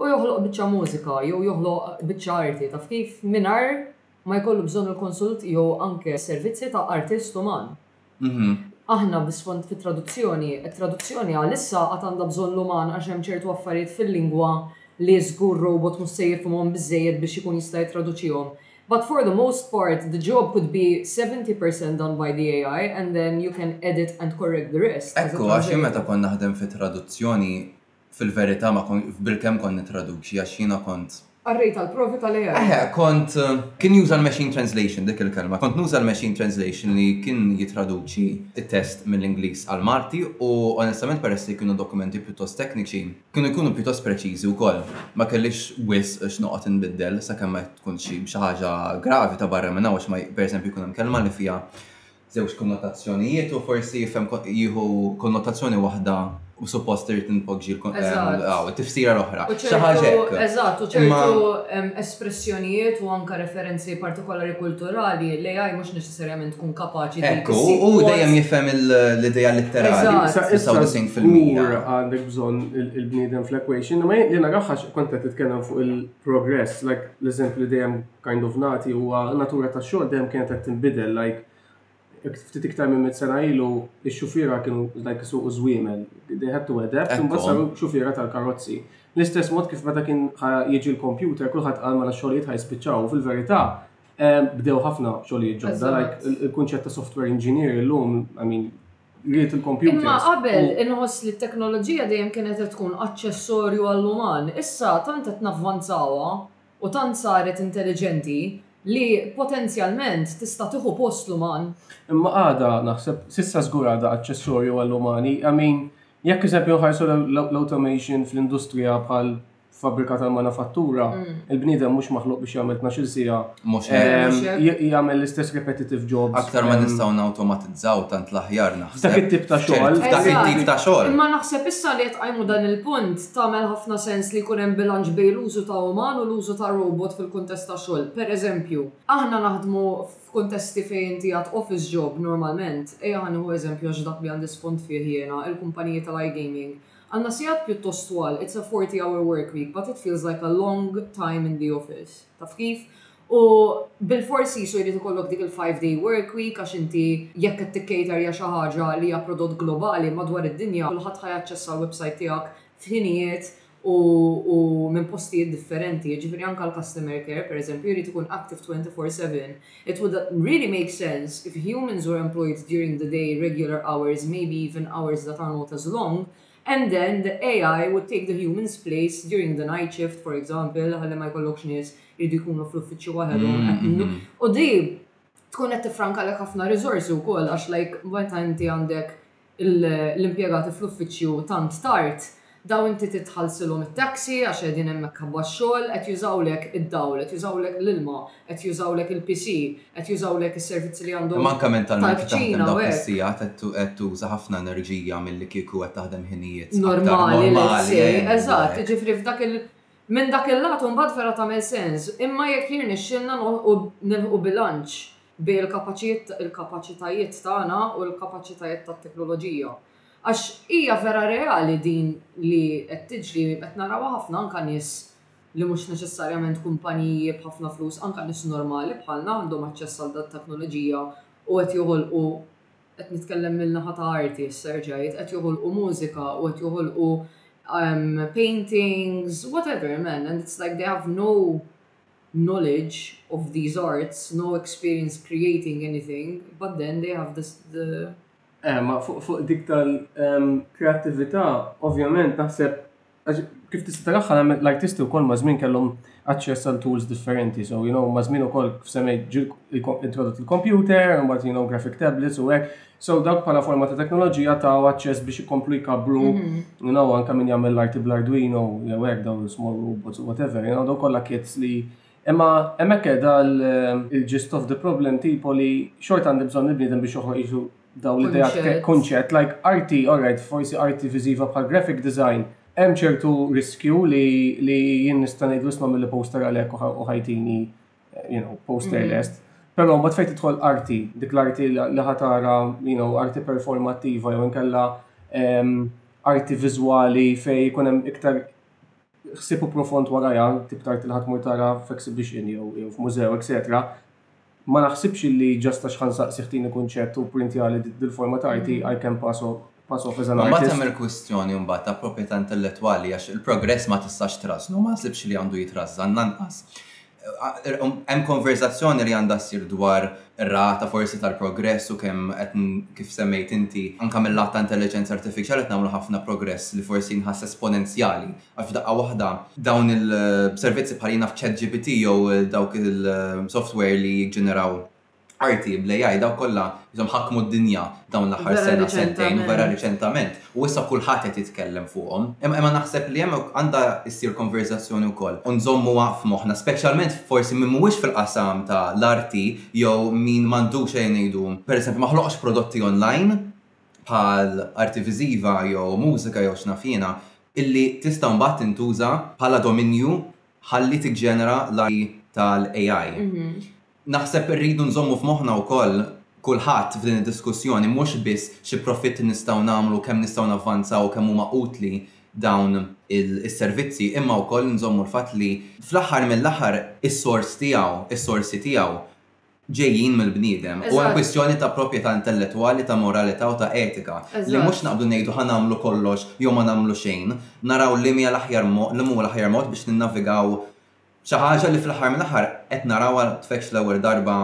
u joħloq biċċa mużika jew joħloq biċċa arti taf kif mingħajr ma jkollu bżonn il-konsult jew anke s-servizzi ta' artist uman. Aħna bi sfond fit-traduzzjoni, it-traduzzjoni għalissa għad għandha bżonn l-uman għax hemm ċertu affarijiet fil-lingwa li żgur robot mhux se jifhimhom biżżejjed biex ikun jista' jittraduċihom. But for the most part, the job could be 70 percent done by the AI and then you can edit and correct the rest as a translator. Ekku, għax jien meta kont naħdem fit-traduzzjoni, Fil-verità ma kon, bil-kemm kont nittraduċi għax jiena kont. Qarrejt għall-provi tal-AI. Eħe, kont, kien juża l-machine translation dik il-kelma. Kont nuża l-machine translation li kien jittraduċi t-test mill-Ingliż għall-Malti u onestament peress li kienu dokumenti pjuttost tekniċi, kienu jkunu pjuttost preċiżi wkoll. Ma kellix wisq x'noqgħod inbiddel sakemm ma tkunx xi ħaġa gravi ta' barra minn hawn għax ma, pereżempju jkun hemm kelma li fiha żewġ konnotazzjonijiet u forsi jifhem jieħu konnotazzjoni waħda u suppost irid inpoġġi l-tifsira l-oħra. Xi ħaġa hekk. Eżatt, u ċertu espressjonijiet u anke referenzi partikolari kulturali li AI mhux neċessarjament tkun kapaċi li Ekku, u dejjem jifhem l-idea litterali. Issa fil-mija. Għandek bżonn il-bniedem fl-equation, imma li naraħħax kont qed titkellem fuq il-progress, l-eżempju li dejjem kind of nati u natura ta' xogħol dejjem kienet qed tinbidel like ftit iktar minn mit sena ilu ix-xufiera kienu like isuqu żwiemel, they had to adapt, imbagħad saru xufiera tal-karozzi. L-istess mod kif meta kien jiġi l-kompjuter kulħadd qal mela xogħlijiet ħajspiċċaw fil-verità bdew ħafna xogħlijiet ġodda, like il-kunċett ta' software engineer illum, I mean, ried il-kompjuter. Imma qabel inħoss li t-teknoloġija dejjem kienet qed tkun aċċessorju għall-uman, issa tant qed navvanzawha u tant saret intelliġenti li potenzjalment tista' tieħu post l-uman. Imma għadha, naħseb, s'issa żgur għadha aċċessorju għall-umani. I mean, jekk eżempju nħarsu lejn l-automation fl-industrija bħal fabbrika tal-manifattura, il-bniedem mhux maħluq biex jagħmel tnax-il siegħa. Mhux hekk. Jagħmel l-istess repetitive jobs. Aktar ma nistgħu nawtomatizzaw tant l-aħjar naħseb. F'dak it-tip ta' xogħol. F'dak it-tip ta' xogħol. Imma naħseb issa li qed tqajmu dan il-punt, Tagħmel ħafna sens li jkun hemm bilanċ bejn l-użu ta' uman u l-użu ta' robot fil-kuntest ta' xogħol. Per eżempju, aħna naħdmu f'kuntesti fejn inti għad office job normalment, ejja ħa nieħu eżempju għax dak li għandi spunt fih jiena, il-kumpaniji tal-iGaming. Għandna sigħat pjuttost twal, it's a forty hour work week but it feels like a long time in the office. Taf kif? U bilfors qisu jrid ikollok dik il-five day work week għax inti jekk qed tikcaterja xi ħaġa li hija prodott globali madwar id-dinja kulħadd ħa jaċċessa l-website tiegħek f'ħinijiet u u minn postijiet differenti. Jiġifieri anke l-customer care pereżempju jrid ikun active twenty four seven. It would really make sense if humans were employed during the day regular hours maybe even hours that are not as long And then the AI would take the human's place during the night shift for example ħalli ma jkollokx nies jridu jkunu fl-uffiċċju waħedhom qed minnu. U di tkun qed tiffrankalek ħafna riżorsi wkoll għax like meta inti għandek l-impjegati fl-uffiċċju tant tard, dawn inti trid tħallsilhom it-taxi għax qegħdin hemmhekk ħabba x-xogħol, qed jużawlek id-dawl, qed jużawlek l-ilma, qed jużawlek il-PC, qed jużawlek is-servizzi li għandhom. Imma anke mentalment taħdem dawk is-sigħat qed tuża ħafna enerġija milli kieku qed taħdem ħinijiet. Normali, normali. Eżatt, ġifri f'dak il- Minn dak il-lat mbagħad vera tagħmel sens, imma jekk jien nixxilna nilħu bilanċ bejn il-kapaċitajiet tagħna u l-kapaċitajiet tat-teknoloġija. Għax hija vera reali din li qed tiġri qed narawha ħafna anke nies li mhux neċessarjament kumpaniji b'ħafna flus, anke nies normali bħalna għandhom aċċess għal dat-teknoloġija u qed joħolqu, qed nitkellem mill-naħa ta' arti issa jerġa' jgħid, qed joħolqu mużika u qed joħolqu paintings, whatever man, and it's like they have no knowledge of these arts, no experience creating anything, but then they have this the. Eh, ma fuq dik tal-kreattività, ovvjament naħseb Kif tista' taraħħa nagħmel l-artisti wkoll maż-żmien kellhom aċċess għal tools differenti. So, you know, maż-żmien ukoll kif semmejt ġil introdott il-computer, mbagħad you know, graphic tablets u hekk. So, dawk bħala forma ta' teknoloġija ta' aċċess biex ikomplu jkablu, mhm. you know, anke min jagħmel l-arti bl-Arduino, jew hekk dawn small robots u whatever, you know, daw kollha kits li Imma hemmhekk qiegħda il-gist of the problem tipo li xort għandi bżonn il-bniedem biex joħroq jiġu daw li dejat konċett, like arti, alright, forsi arti viziva bħal graphic design, hemm ċertu riskju li li jien nista' ngħidu isma' mill poster għalhekk u ħajtini, you know, poster mhm. lest. Però ma tfejt tidħol arti, dik l-arti li ħatara, you know, arti performattiva jew inkella arti viżwali fej jkun hemm iktar ħsibu profond warajja, tibtar tilħat mur tara f'exhibition jew f'mużew, etc. Ma naħsibx illi just għax ħa nsaqsih tini kunċett u pprintjali dil-forma ta' arti I can pass pass off as an artist. Imbagħad hemm il-kwistjoni mbagħad ta' proprjetà intellettwali għax il-progress ma tistax trażżnu u ma naħsibx li għandu jitrażżan lanqas. Hemm konverżazzjoni li għandha ssir dwar ir-rata forsi tal-progress u kemm qed kif semmejt inti anke mil-lat ta' intelliġenza artifiċjali qed nagħmlu ħafna progress li forsi jinħass esponenzjali. Għax f'daqqa waħda dawn il-servizzi bħal jiena f'ChatGPT jew dawk il-software li jiġġeneraw arti bl-AI dawk kollha jisom ħakmu d-dinja dawn l-aħħar sena sentejn u vera riċentament u issa kulħadd qed jitkellem fuqhom. Imma naħseb li hemm għandha issir konverżazzjoni wkoll u nżommuha f'moħħna speċjalment forsi min mhuwiex fil-qasam ta' l-arti jew min m'għandu xejn ngħidu, pereżempju ma ħloqx prodotti online, bħal arti viżiva jew mużika jew x'naf jiena, illi tista' mbagħad tintuża bħala dominju ħalli tiġġenera l-arti tal-AI. Naħseb irridu nżommu f'moħħna wkoll kulħadd f'din id-diskussjoni mhux biss xi profitt nistgħu nagħmlu, kemm nistgħu navvanzaw u kemm huma utli dawn is-servizzi, imma wkoll nżommu l-fatt li fl-aħħar mill-aħħar is-sors tiegħu, is-sorsi tiegħu ġejjin mill-bniedem u hemm kwistjoni ta' proprjetà intellettwali, ta' moralità u ta' etika li mhux naqbdu ngħidu ħa nagħmlu kollox jew ma nagħmlu xejn, naraw li mija l-aħjar mod, liema hu l-aħjar mod biex ninnavigaw xi ħaġa li fl-aħħar mill-aħħar qed narawha tfeġġ l-ewwel darba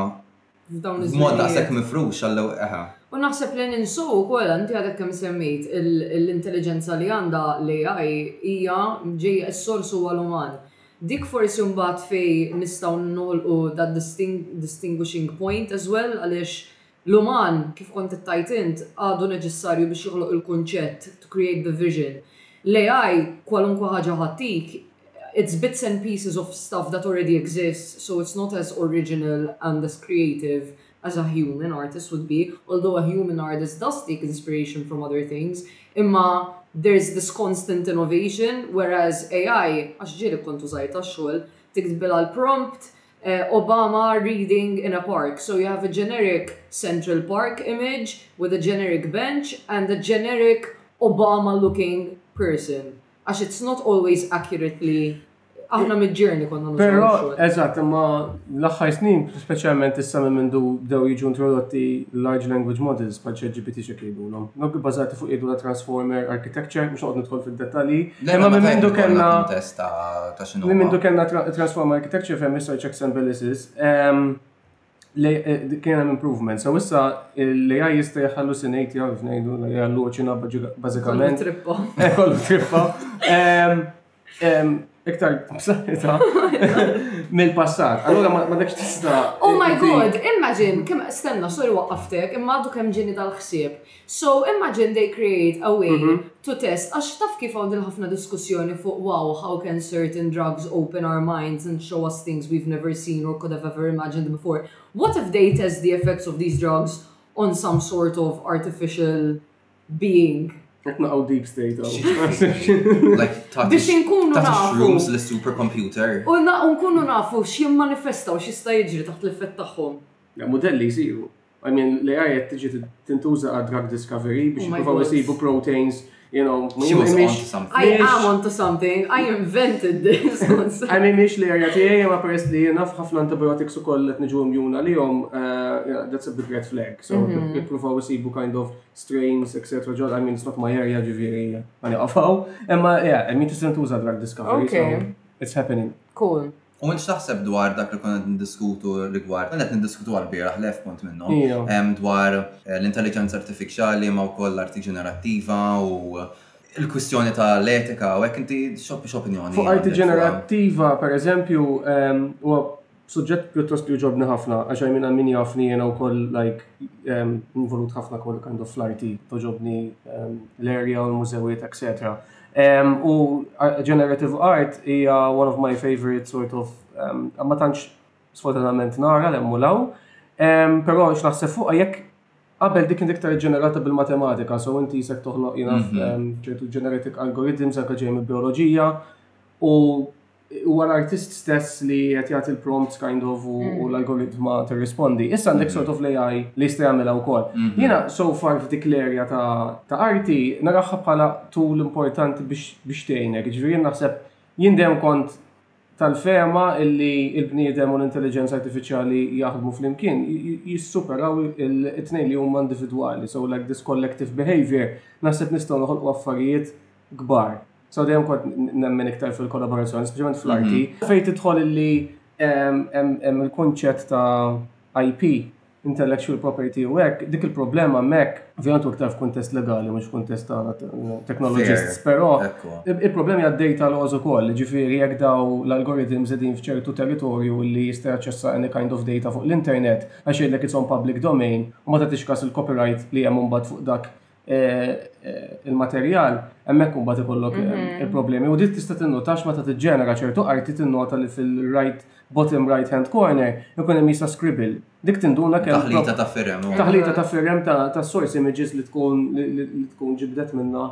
b'mod daqshekk mifrux għal eħe. U naħseb li ninsew ukoll, inti għadek kemm semmejt l-intelliġenza li għandha l-AI hija ġejja s-sors huwa l-uman. Dik forsi mbagħad fejn nistgħu noħolqu that distinguishing point as well għaliex l-uman, kif kont qed tgħid int, għadu neċessarju biex joħloq il-kunċett, to create the vision. L-AI, kwalunkwe ħaġa ħattik, it's bits and pieces of stuff that already exists, so it's not as original and as creative as a human artist would be, although a human artist does take inspiration from other things. Imma there's this constant innovation, whereas AI, għax ġiri kontu zaħita xol, tikdbela l-prompt, uh, Obama reading in a park. So you have a generic Central Park image with a generic bench and a generic Obama looking person. Għax it's not always accurate li aħna mid-ġerni konna nużaw. Però, eżatt, imma l-aħħar snin, speċjalment issa minn mindu dew jiġu introdotti large language models bħal ChatGPT xi jgħidulhom. Nobbi bażati fuq jgħidu transformer architecture, mhux noqgħod nidħol fid-dettalji. Imma minn mindu kellna minn mindu kellna transformer architecture fejn research checks and balances. kien hemm improvement. So issa l-AI jista' jħallu sinejt jew ngħidu li jħallu ċina bażikament. Eh, kollu trippa. Iktar b'saħħitha mill-passat. Allura ma dekx tista'. Oh my god, imagine, kemm stenna, sorry waqqaftek, imma għadu kemm ġini dal-ħsieb. So imagine they create a way to test għax taf kif hawn dil-ħafna diskussjoni fuq wow how can certain drugs open our minds and show us things we've never seen or could have ever imagined before. What if they test the effects of these drugs on some sort of artificial being? Qed naqgħu deep state hawn. Like tagħti Biex inkunu tagħti nafu. shrooms lis supercomputer. U na- u nkunu nafu x'jimmanifesta u x'jista' jiġri taħt l-effett tagħhom. Le, Modelli jsiru. I mean, l-AI qed tiġi tintuża għad drug discovery biex oh jippruvaw isibu proteins, you know, She was onto something. I am onto something. I invented this concept. I mean, miex l-area tiegħi ma peress li naf ħafna antibiotics ukoll qed niġu imjuna lihom, uh, that's a big red flag. So mhm. jippruvaw isibu kind of strains, etc. Ġol, I mean, it's not my area ġifieri ma niqafaw. Imma, yeah, I mean, tintuża drug discovery. Okay. It's happening. Cool. U int x'taħseb dwar dak li konna qed niddiskutu rigward, konna qed niddiskutu għall-bieraħ lef punt minnhom, ehm, dwar eh, l-intelligenza artifiċjali ma wkoll l-arti ġenerattiva u il-kwistjoni ta' l-etika u hekk inti x'opinjoni. Fuq arti ġenerattiva, per eżempju, ehm, huwa suġġett pjuttost li ġobni ħafna, għax għajmin għal min jafni jena u koll, like, ehm, involut ħafna koll kind of fl-arti, toġobni ehm, l-area u l-mużewiet, etc. Um, u uh, generative art hija one of my favorite sort of, um, ma tantx sfortunatament nara l law, um, però x'naħseb fuqha jekk qabel dik indik ġenerata bil-matematika, so inti jisek toħloq jina mhm. ċertu generative algorithms anke ġej bioloġija u huwa l-artist stess li qed jagħti l-prompts kind of u mm. l-algoritma tirrispondi. Issa għandek mm. sort of l-AI li jista' jagħmilha wkoll. Mm-hmm. Jiena so far f'dik l-erja ta' arti naraħħa bħala tul importanti biex tgħinek. Ġifieri jien naħseb jien dejjem kont tal-fema illi il-bniedem u l-intelligenza artifiċjali jaħdmu fl-imkien jissuperaw it-tnejn li huma individwali. So like this collective behavior naħseb nistgħu noħolqu affarijiet kbar. So dejjem kont nemmen iktar fil-kollaborazzjoni, speċjalment fl-arti. Mhm. Fejn tidħol li hemm il-kunċett ta' IP, intellectual property u hekk, dik il-problema mek vjant iktar f'kuntest legali mhux f'kuntest ta' technologists, però il-problemi għaddej tal-għoż ukoll, ġifieri jekk daw l-algoritms qegħdin f'ċertu territorju li jista' jaċċessa any kind of data fuq l-internet għax jgħidlek it's on public domain u ma tagħtix kas il-copyright li hemm imbagħad fuq dak il-materjal, hemmhekk imbagħad ikollok il-problemi. U dit tista' tinnotax meta tiġġenera ċertu arti tinnota li fil-right bottom right hand corner ikun hemm jista' scribble. Dik tinduna kemm. Taħlita ta' firem. Taħlita ta' firem ta' source images li tkun li tkun ġibdet minna.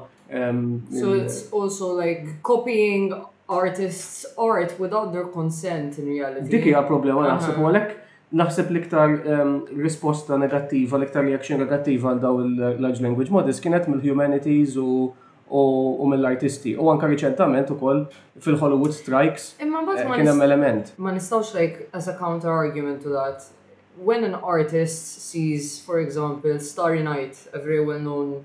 So it's also like copying artists art without their consent in reality. Dik hija problema naħseb u għalhekk Naħseb l-iktar ehm, risposta negattiva, l-iktar reaction negattiva għal daw il-large language models kienet mill-humanities u u mill-artisti. U anka riċentament ukoll fil-Hollywood strikes eh, kien hemm element. Ma nistgħux like as a counter argument to that. When an artist sees, for example, Starry Night, a very well-known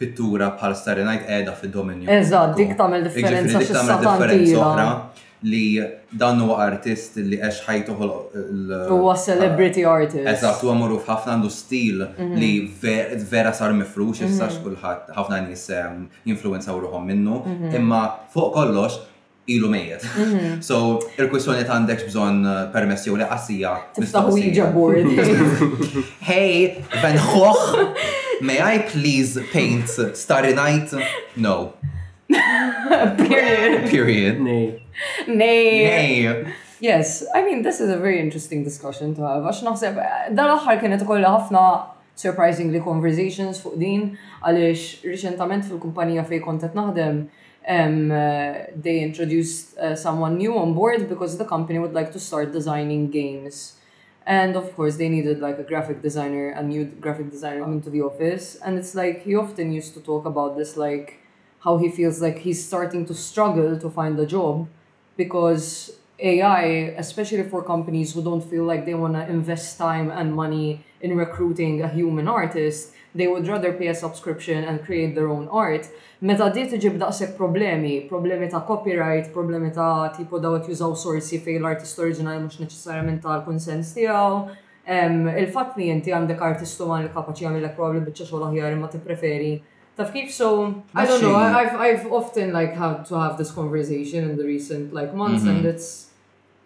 pittura bħal Starry Night qiegħda fid-dominju pubbliku. Eżatt, dik tagħmel differenza xi sta tantila. Li dan huwa artist li għex ħajtu ħoloq. Huwa celebrity artist. Eżatt, huwa magħruf ħafna għandu stil li vera sar mifrux issa x'kulħadd ħafna nies jinfluwenzaw ruħhom minnu. Imma fuq kollox ilu mejjet. Mhm. So, il-kwistjoni ta' għandekx bżon eh, permessi u leqassija. Tistaħu jġabur. Hey, Van Gogh, may I please paint Starry Night? No. Period. Period. Nej. Nej. Yes, I mean, this is a very interesting discussion to have. Għax naħseb, eh, dan l-axħar kienet ukoll ħafna surprisingly conversations fuq din, għaliex reċentament fil-kumpanija fej kontet naħdem, uh, eh, they introduced uh, someone new on board because the company would like to start designing games. And of course, they needed like a graphic designer, a new graphic designer into the office. And it's like he often used to talk about this, like, how he feels like he's starting to struggle to find a job because AI especially for companies who don't feel like they wanna invest time and money in recruiting a human artist, they would rather pay a subscription and create their own art, meta di tiġib daqshekk problemi, problemi ta' copyright, problemi ta' tipo daw qed jużaw sorsi fejn l-artist oriġinali mhux neċessarjament ta l-kunsens tiegħu, il-fatt li inti għandek artist umani li kapaċi jagħmillek probabbli biċċa xogħol aħjar imma tippreferi Taf kif so, I don't know, I've, I've often like had to have this conversation in the recent like months mm -hmm. and mm-hmm. it's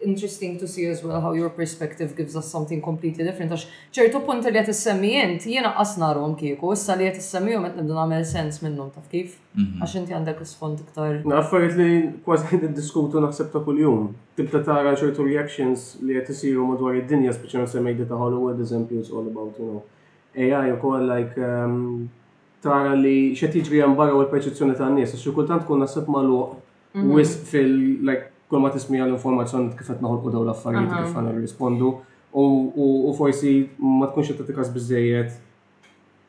interesting to see as well how your perspective gives us something completely different. Għax ċertu punti li għet s-semmi jent, jena qasnarom kieku, issa li għet s-semmi jom għet nibdu għamil sens minnum taf kif? Mhm. Għax inti għandek s-fond iktar. Affarijiet li kważi għed diskutu naħseb ta' kull-jum. Tibta tara ċertu reactions li għet s-siru madwar id-dinja, speċjalment semmejdi ta' Hollywood, eżempju, it's all about, you know, AI ukoll like tara li x'qed jiġri hemm barra u l-perċezzjoni tan-nies, għax xi kultant tkun naħseb magħluq mhm. wisq fil like kull ma tismija l-informazzjoni kif qed noħolqu dawn l-affarijiet kif għandna nirrispondu u forsi ma tkunx qed tikas biżejjed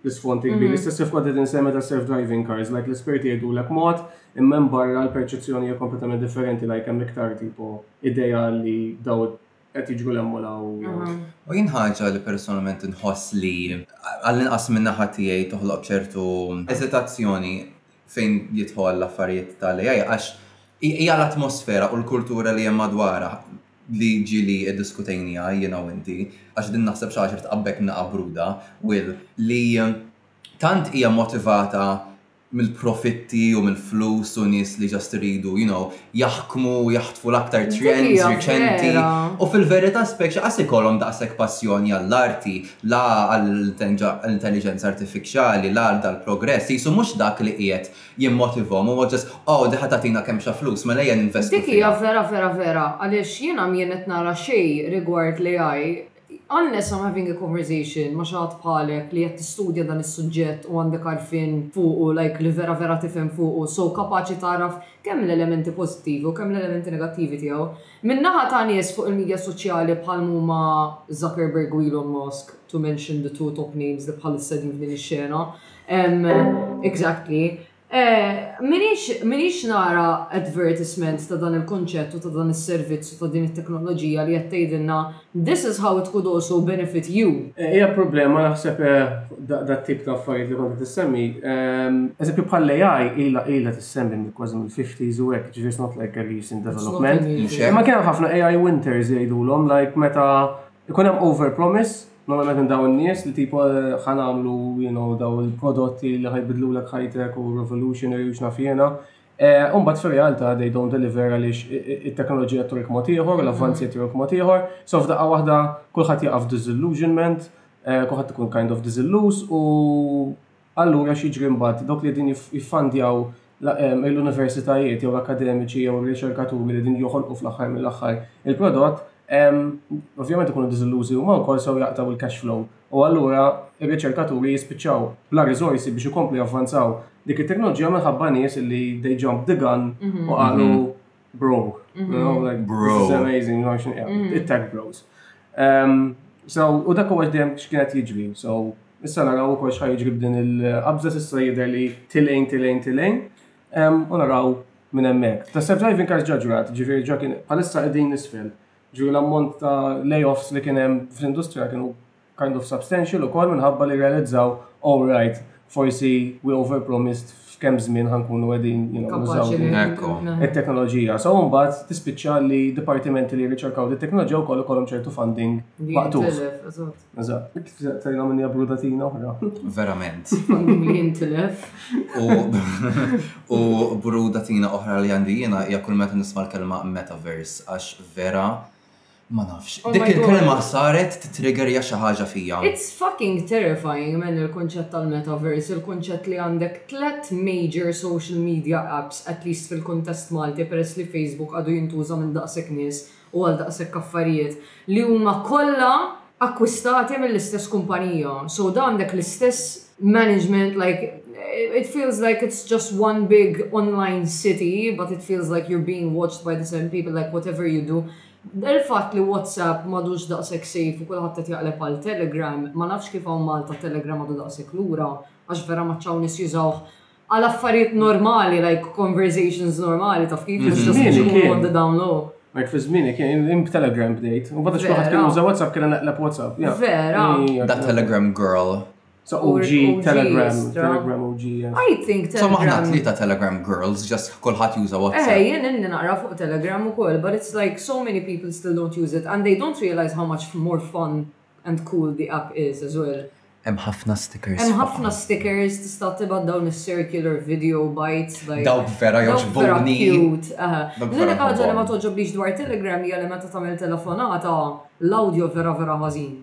l-isfonti kbir. Mhm. L-istess f'kont qed insemmi ta' self-driving cars, like l-esperti jgħidulek mod, imma barra l-perċezzjoni hija kompletament differenti, like hemm iktar tipo ideja li daw qed jiġru l-hemm u l-hawn. U jien ħaġa li personalment inħoss li għall-inqas min-naħa tiegħi toħloq ċertu eżitazzjoni fejn jidħol l-affarijiet tal-AI għax hija l-atmosfera u l-kultura li hemm madwarha li ġieli iddiskutejniha jiena u inti għax din naħseb xi ħaġa li tqabbek naqa' bruda, Will, li tant hija motivata mill-profitti u mill-flus u nies li just iridu, you know, jaħkmu, jaħtfu l-aktar trends riċenti. U fil-verità speċi qas ikollhom daqshekk passjoni għall-arti, la għall-intelliġenza artifiċjali, la għal dal-progress, qisu mhux dak li qiegħed jimmotivhom, huwa just, oh, di ħa tagħtina kemmxa flus, mela ejja ninvestu fiha. Dik hija vera vera vera, għaliex jiena mjien qed nara xejn rigward l-AI Unless I'm having a conversation ma' xi ħadd bħalek li qed tistudja dan is-suġġett u għandek għarfien fuqu like li vera vera tifhem fuqu so kapaċi tagħraf kemm l-elementi pożittivi u kemm l-elementi negattivi tiegħu. Min-naħa ta' nies fuq il-midja soċjali bħal m'huma Zuckerberg u Elon Musk to mention the two top names li bħalissa qegħdin f'din ix-xena. Exactly. M'iniex nara advertisement ta' dan il-kunċett u ta' dan is-servizz u ta' din it-teknoloġija li qed tgħidilna this is how it could also benefit you. Hija problema naħseb dat-tip ta' affarijiet li kont qed issemmi. Eżempju bħall-AI ilha tissemmi kważi mill-fifties u hekk, jiġifieri it's not like a recent development. Imma kien hemm ħafna AI winters jgħidulhom like meta Ikun hemm over promise, normalment minn dawn nies li tipo eh, ħan għamlu, you know, daw il-prodotti li ħajbidlu l high tech u revolutionary u xnaf jena. Eh, Umbat fil realtà they don't deliver għaliex il-teknoloġija turik mod ieħor, l-avvanzi mm. turik mod ieħor. So f'daqqa waħda kulħadd jaqaf disillusionment, eh, kulħadd ikun kind of disillus u Allura x'jiġri mbagħad? Dawk li qegħdin jiffandjaw l-universitajiet jew l-akkademiċi jew ir-riċerkaturi li qegħdin joħolqu fl-aħħar mill-aħħar il-prodott, ovvjament ikunu diżillużi huma wkoll sew jaqtgħu l-cash flow u allura r-riċerkaturi jispiċċaw bla riżorsi biex ikomplu javvanzaw dik it-teknoloġija minħabba nies li they jumped the gun u qalu Bro. Bro. It's amazing, you know, xinu jgħam. Mm-hmm. It-tag bros. Um, so, u dak huwa ġdem x'kienet jiġri. So, issa naraw u kol xħaj jiġri b'din il-qabża s'issa jidher li tilejn, tilejn, tilejn. Um, u naraw minn hemmhekk. Ta' self-driving cars ġaġrat, ġifieri ġa kien palissa qegħdin nisfel. Ġifieri l-ammont ta' layoffs li kien hemm fl-industrija kienu kind of substantial ukoll minħabba li rrealizzaw oh right forsi we over promised f'kemm żmien ħa nkunu qegħdin you know, nużaw Kapaċi li- din Ekku. it-teknoloġija. So mbagħad tispiċċa li dipartimenti li jirriċerkaw dit teknoloġija wkoll ikollhom ċertu funding Li maqtuf. jintilef, eżatt. Eżatt. Tajna minn hija brudatina oħra. Verament. Funding li jintilef. U, u brudatina oħra li għandi jiena hija kull meta nisma' l-kelma metaverse għax vera Ma nafx. Oh Dik il-kelma saret titriggerja xi ħaġa fija. It's fucking terrifying men il-kunċett tal-metaverse, il-kunċett li għandek tliet major social media apps at least fil-kuntest Malti peress li Facebook għadu jintuża minn daqshekk nies u għal daqshekk affarijiet li huma kollha akkwistati mill-istess kumpanija. So da għandek l-istess management like it feels like it's just one big online city but it feels like you're being watched by the same people like whatever you do Il-fatt li WhatsApp m'għadux daqshekk safe u kulħadd qed jaqleb għal Telegram, ma nafx kif hawn Malta Telegram għadu daqshekk lura, għax vera ma ċhawn nies jużawh għal affarijiet normali like conversations normali taf kif, it's just biex ikunu on the down low. Like fi żmieni kien hemm Telegram bdejt, u bada xi kulħadd kien juża WhatsApp kien naqleb WhatsApp. Vera. That Telegram girl. So OG, Telegram, Telegram OG. I think Telegram. So maħna tlieta Telegram girls, just kulħadd juża WhatsApp. Eh, jien inni naqra fuq Telegram ukoll, but it's like so many people still don't use it and they don't realize how much more fun and cool the app is as well. Hemm ħafna stickers. Hemm ħafna stickers tista' tibgħat dawn is-circular video bites like. Dawk vera jogħġbuni. L-unika ħaġa li ma toġobniex dwar Telegram hija li meta tagħmel telefonata l-awdjo vera vera ħażin.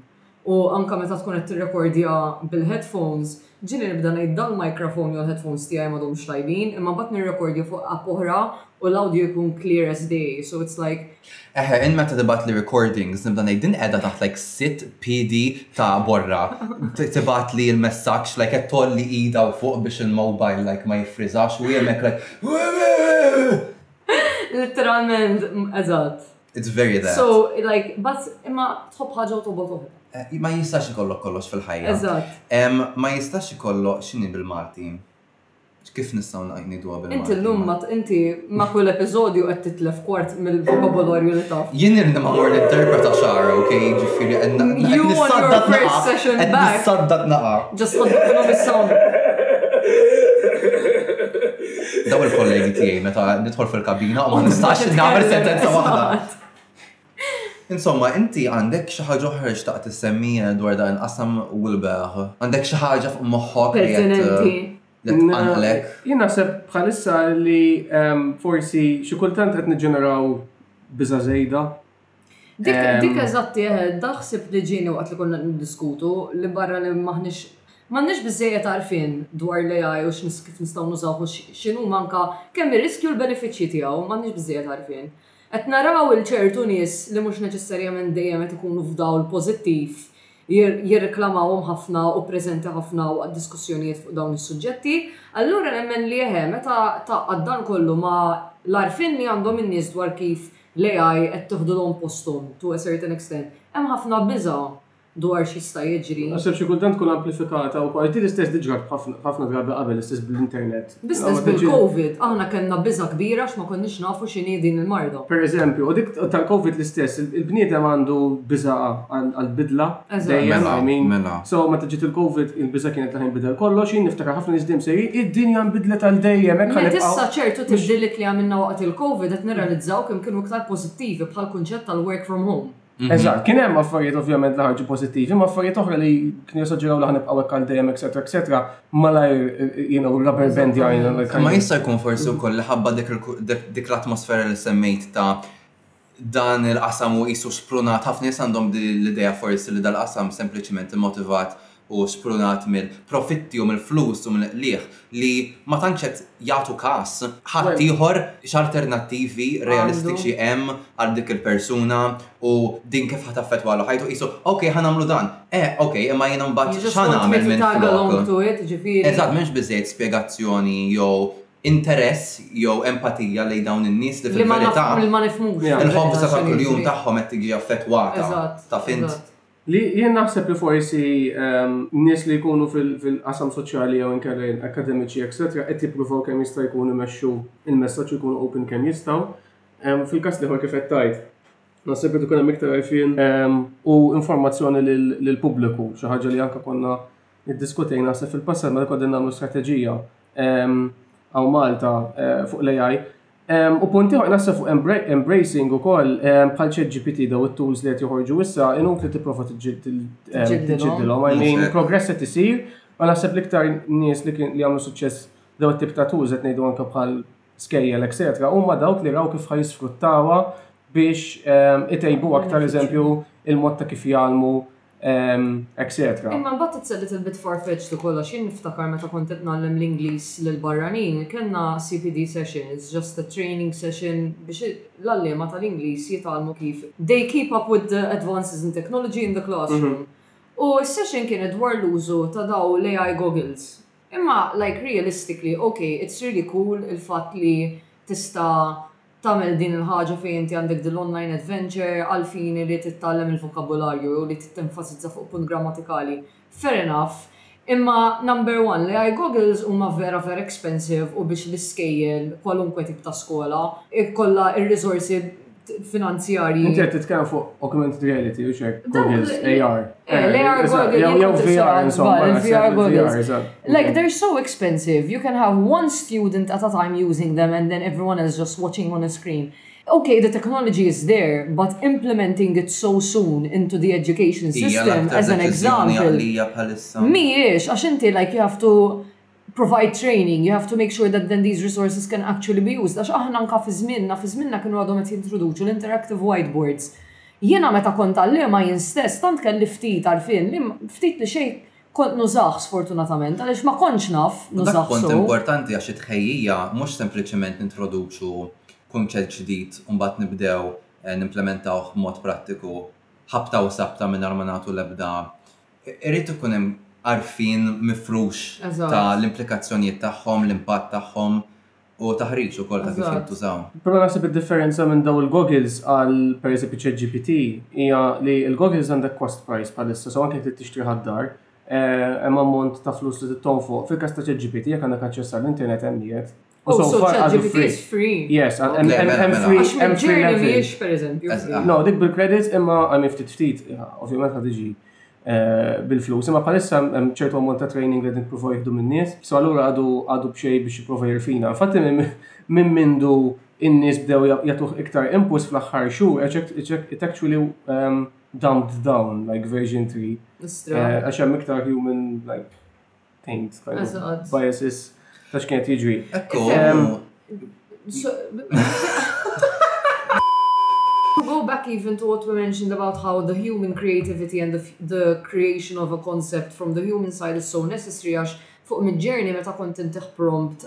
U anke meta tkun qed tirrekordja bil-headphones, ġieli nibda ngħid dan il-microphone jew il-headphones tiegħi m'għadhomx tajbin, imma mbagħad nirrekordja fuq app oħra u l-audio jkun clear as day, so it's like. Eħe, int meta tibgħatli recordings nibda ngħid din qiegħda taħt like sitt PD ta' borra. Tibgħatli l-messaġġ like qed tolli idha u fuq biex il-mobile like ma jiffriżax u hemmhekk like. Literalment, eżatt. It's very that. So, like, but imma tħobb ħaġa u tobol tobol. Eh, ma jistax ikollok kollox fil-ħajja. Eżatt. Ma jistax ikollok xini bil-Malti. Kif nistaw naqni dwa bil-Malti? Inti l-lum ma inti ma kull episodju qed titlef kwart mill-vokabolorju li taf. Jien irni ma mor interpreta xara, ok, ġifieri qed nissaddat naqa. Qed nissaddat naqa. Just ħaddu kienu bis-sound. Daw il-kollegi tiegħi meta nidħol fil-kabina u ma nistax nagħmel sentenza waħda. Insomma, inti għandek xi ħaġa oħra xtaqt tissemmija dwar dan qasam u l-beħ. Għandek xi ħaġa fuq moħħok li qed tqanqlek. Jien naħseb bħalissa li ehm, forsi xi kultant qed niġġeneraw biża' żejda Dik ehm, eżatti, eh, daħsib li ġini waqt li konna diskutu li barra li maħnix M'għandniex biżejjed għarfien dwar li għaj u x'nis kif nistgħu nużaw x'inhu manka kemm ir-riskju u l-benefiċċji tiegħu m'għandniex biżejjed għarfien. Qed naraw il ċertu nies li mhux neċessarjament dejjem qed ikunu f'dawl pożittiv jirreklamawhom ħafna u preżenti ħafna waqt diskussjonijiet fuq dawn is-suġġetti, allura nemmen li eħe meta taqgħad dan kollu ma l-arfin li għandhom in-nies dwar kif l-AI qed tiħdilhom posthom to a certain extent. Hemm ħafna biża' dwar x'jista' jiġri. Naħseb xi kultant tkun amplifikata wkoll. Di l-istess di ġrat ħafna drabi qabel l-istess bl-internet. Bl-istess bil-Covid, aħna kellna biża' kbira għax ma konniex nafu x'inhi din il-marda. Per eżempju, u dik tal-Covid l-istess, il-bniedem għandu biża' għall-bidla. Dejjem, I mean. Mela. So, meta ġiet il-Covid, il-biża kienet li ħinbidel kollox, jien niftakar ħafna nies dejjem sejri, id-dinja nbidlet għal dejjem, hekk Mela, ħanibqgħu. Issa ċertu tibdiliet li għamilna waqt il-Covid qed nirrealizzaw kemm kienu iktar pożittivi bħal kunċett tal-work from home. Eżatt, kien hemm affarijiet ovvjament li ħarġu pożittivi, ma affarijiet oħra li kienu jissuġġeraw li ħanibqgħu hekk għal dejjem, etc. etc. Malajr, you know, rubber band jgħin. Ma jista' jkun forsi wkoll li ħabba dik l-atmosfera li semmejt ta' dan il-qasam hu qisu sprunat, ħafna nies għandhom l-idea forsi li dal-qasam sempliċement immotivat u sprunat mill-profitti u mill-flus u mill-qligħ li ma tantx qed jagħtu każ ħaddieħor x'alternattivi realistiċi hemm għal dik il-persuna u din kif ħa taffettwalu ħajtu qisu ok ħa nagħmlu dan, eh ok imma jien imbagħad x'ħa nagħmel minflok. Eżatt, m'hemmx biżżejjed spjegazzjoni jew interess jew empatija lejn dawn in-nies li fil-verità il-ħobża ta' kuljum tagħhom qed tiġi affettwata, taf int. Li jien naħseb li forsi nies li jkunu fil-qasam soċjali jew inkella akademiċi etc. qed jippruvaw kemm jista' jkun imexxu il-messaġġ u jkunu open kemm jistgħu. Fil-każ l-ieħor kif qed tgħid, naħseb li tkun hemm iktar għarfien u informazzjoni lill-pubbliku, xi ħaġa li anke konna Iddiskutejna se fil-passat meta konna nagħmlu strateġija għaw Malta fuq l-AI. U punti ħor nasa fuq embracing u koll bħal ċed GPT daw it-tools li għet joħorġu issa inu li t-profa t-ġiddilom. I mean, progress għet isir, ma naħseb liktar nies li għamlu suċċess daw it-tip ta' tools għet nejdu anka bħal skejjel, etc. U ma dawk li raw kif ħaj sfruttawa biex itejbu aktar eżempju il-mod ta' kif jgħalmu etc. Imma mbagħad it-sell little bit far-fetched u kollox, jien niftakar meta kont qed ngħallem l-Ingliż lil barranin, kellna CPD session, it's just a training session biex l-għalliema tal-Ingliż jitgħallmu kif they keep up with the advances in technology in the classroom. U s-session kienet dwar l-użu ta' daw l-AI goggles. Imma like realistically, ok, it's really cool il-fatt li tista' tagħmel din il-ħaġa fejn inti għandek din l-online adventure għall-fini li titgħallem il-vokabularju jew li tenfasizza fuq punt grammatikali, fair enough, imma number one, l-AI goggles huma vera vera expensive u biex l-iskejjel, kwalunkwe tip ta' skola, ikollha r-riżorsi finanzjarji. Inti qed titkellem fuq augmented reality, hux hekk, goggles, AR. Eh, eh, AR goggles. VR, insomma. VR goggles. Like, they're so expensive. You can have one student at a time using them and then everyone else just watching on a screen. Okay, the technology is there, but implementing it so soon into the education system as an example. Miex, għax inti, like, you have to provide training, you have to make sure that then these resources can actually be used għax aħna anke fi żmienna, fi żmienna kienu għadhom qed jintroduċu l-interactive whiteboards. Jiena meta kont għalliema jien stess tant kelli ftit għarfien li ftit li xejn kont nużah sfortunatament għaliex ma kontx naf nużah. Dak punt importanti għax it-tħejjija mhux sempliċement nintroduċu kunċett ġdid u mbagħad nibdew eh, nimplementawh b'mod prattiku ħabta u sabta mingħajr ma nagħtu l-ebda Irid ikun hemm għarfien mifrux ta' l-implikazzjonijiet tagħhom, l-impatt tagħhom u taħriġ ukoll ta' kif jintużaw. Però naħseb id-differenza minn dawn il-goggles għal pereżempju ChatGPT hija li l-goggles għandek cost price bħalissa, so anke jekk trid tixtrih għad-dar, hemm ammont ta' flus li trid tonfoq. Fil-każ ta' ChatGPT jekk għandek aċċess għall-internet hemm qiegħed. Oh, so far għadu free. free. Yes, oh, and, and, and free. And free level. Miex, per eżempju. Ah. No, dik bil-credits imma għan iftit ftit, ovvijament għad iġi eh, bil-flus. Imma palissa hemm ċertu ammont ta' training li din provaw jihdu minn nies, so allura għadu għadu b'xej biex jipprova jirfina. Fatti minn mindu in-nies bdew jagħtuh iktar impuls fl-aħħar xhur, it actually um, dumped down like version 3. Eh, għax hemm iktar human like things, biases ta' x'kienet jiġri. go back even to what we mentioned about how the human creativity and the, the creation of a concept from the human side is so necessary għax fuq mid-journey meta kont intiħ prompt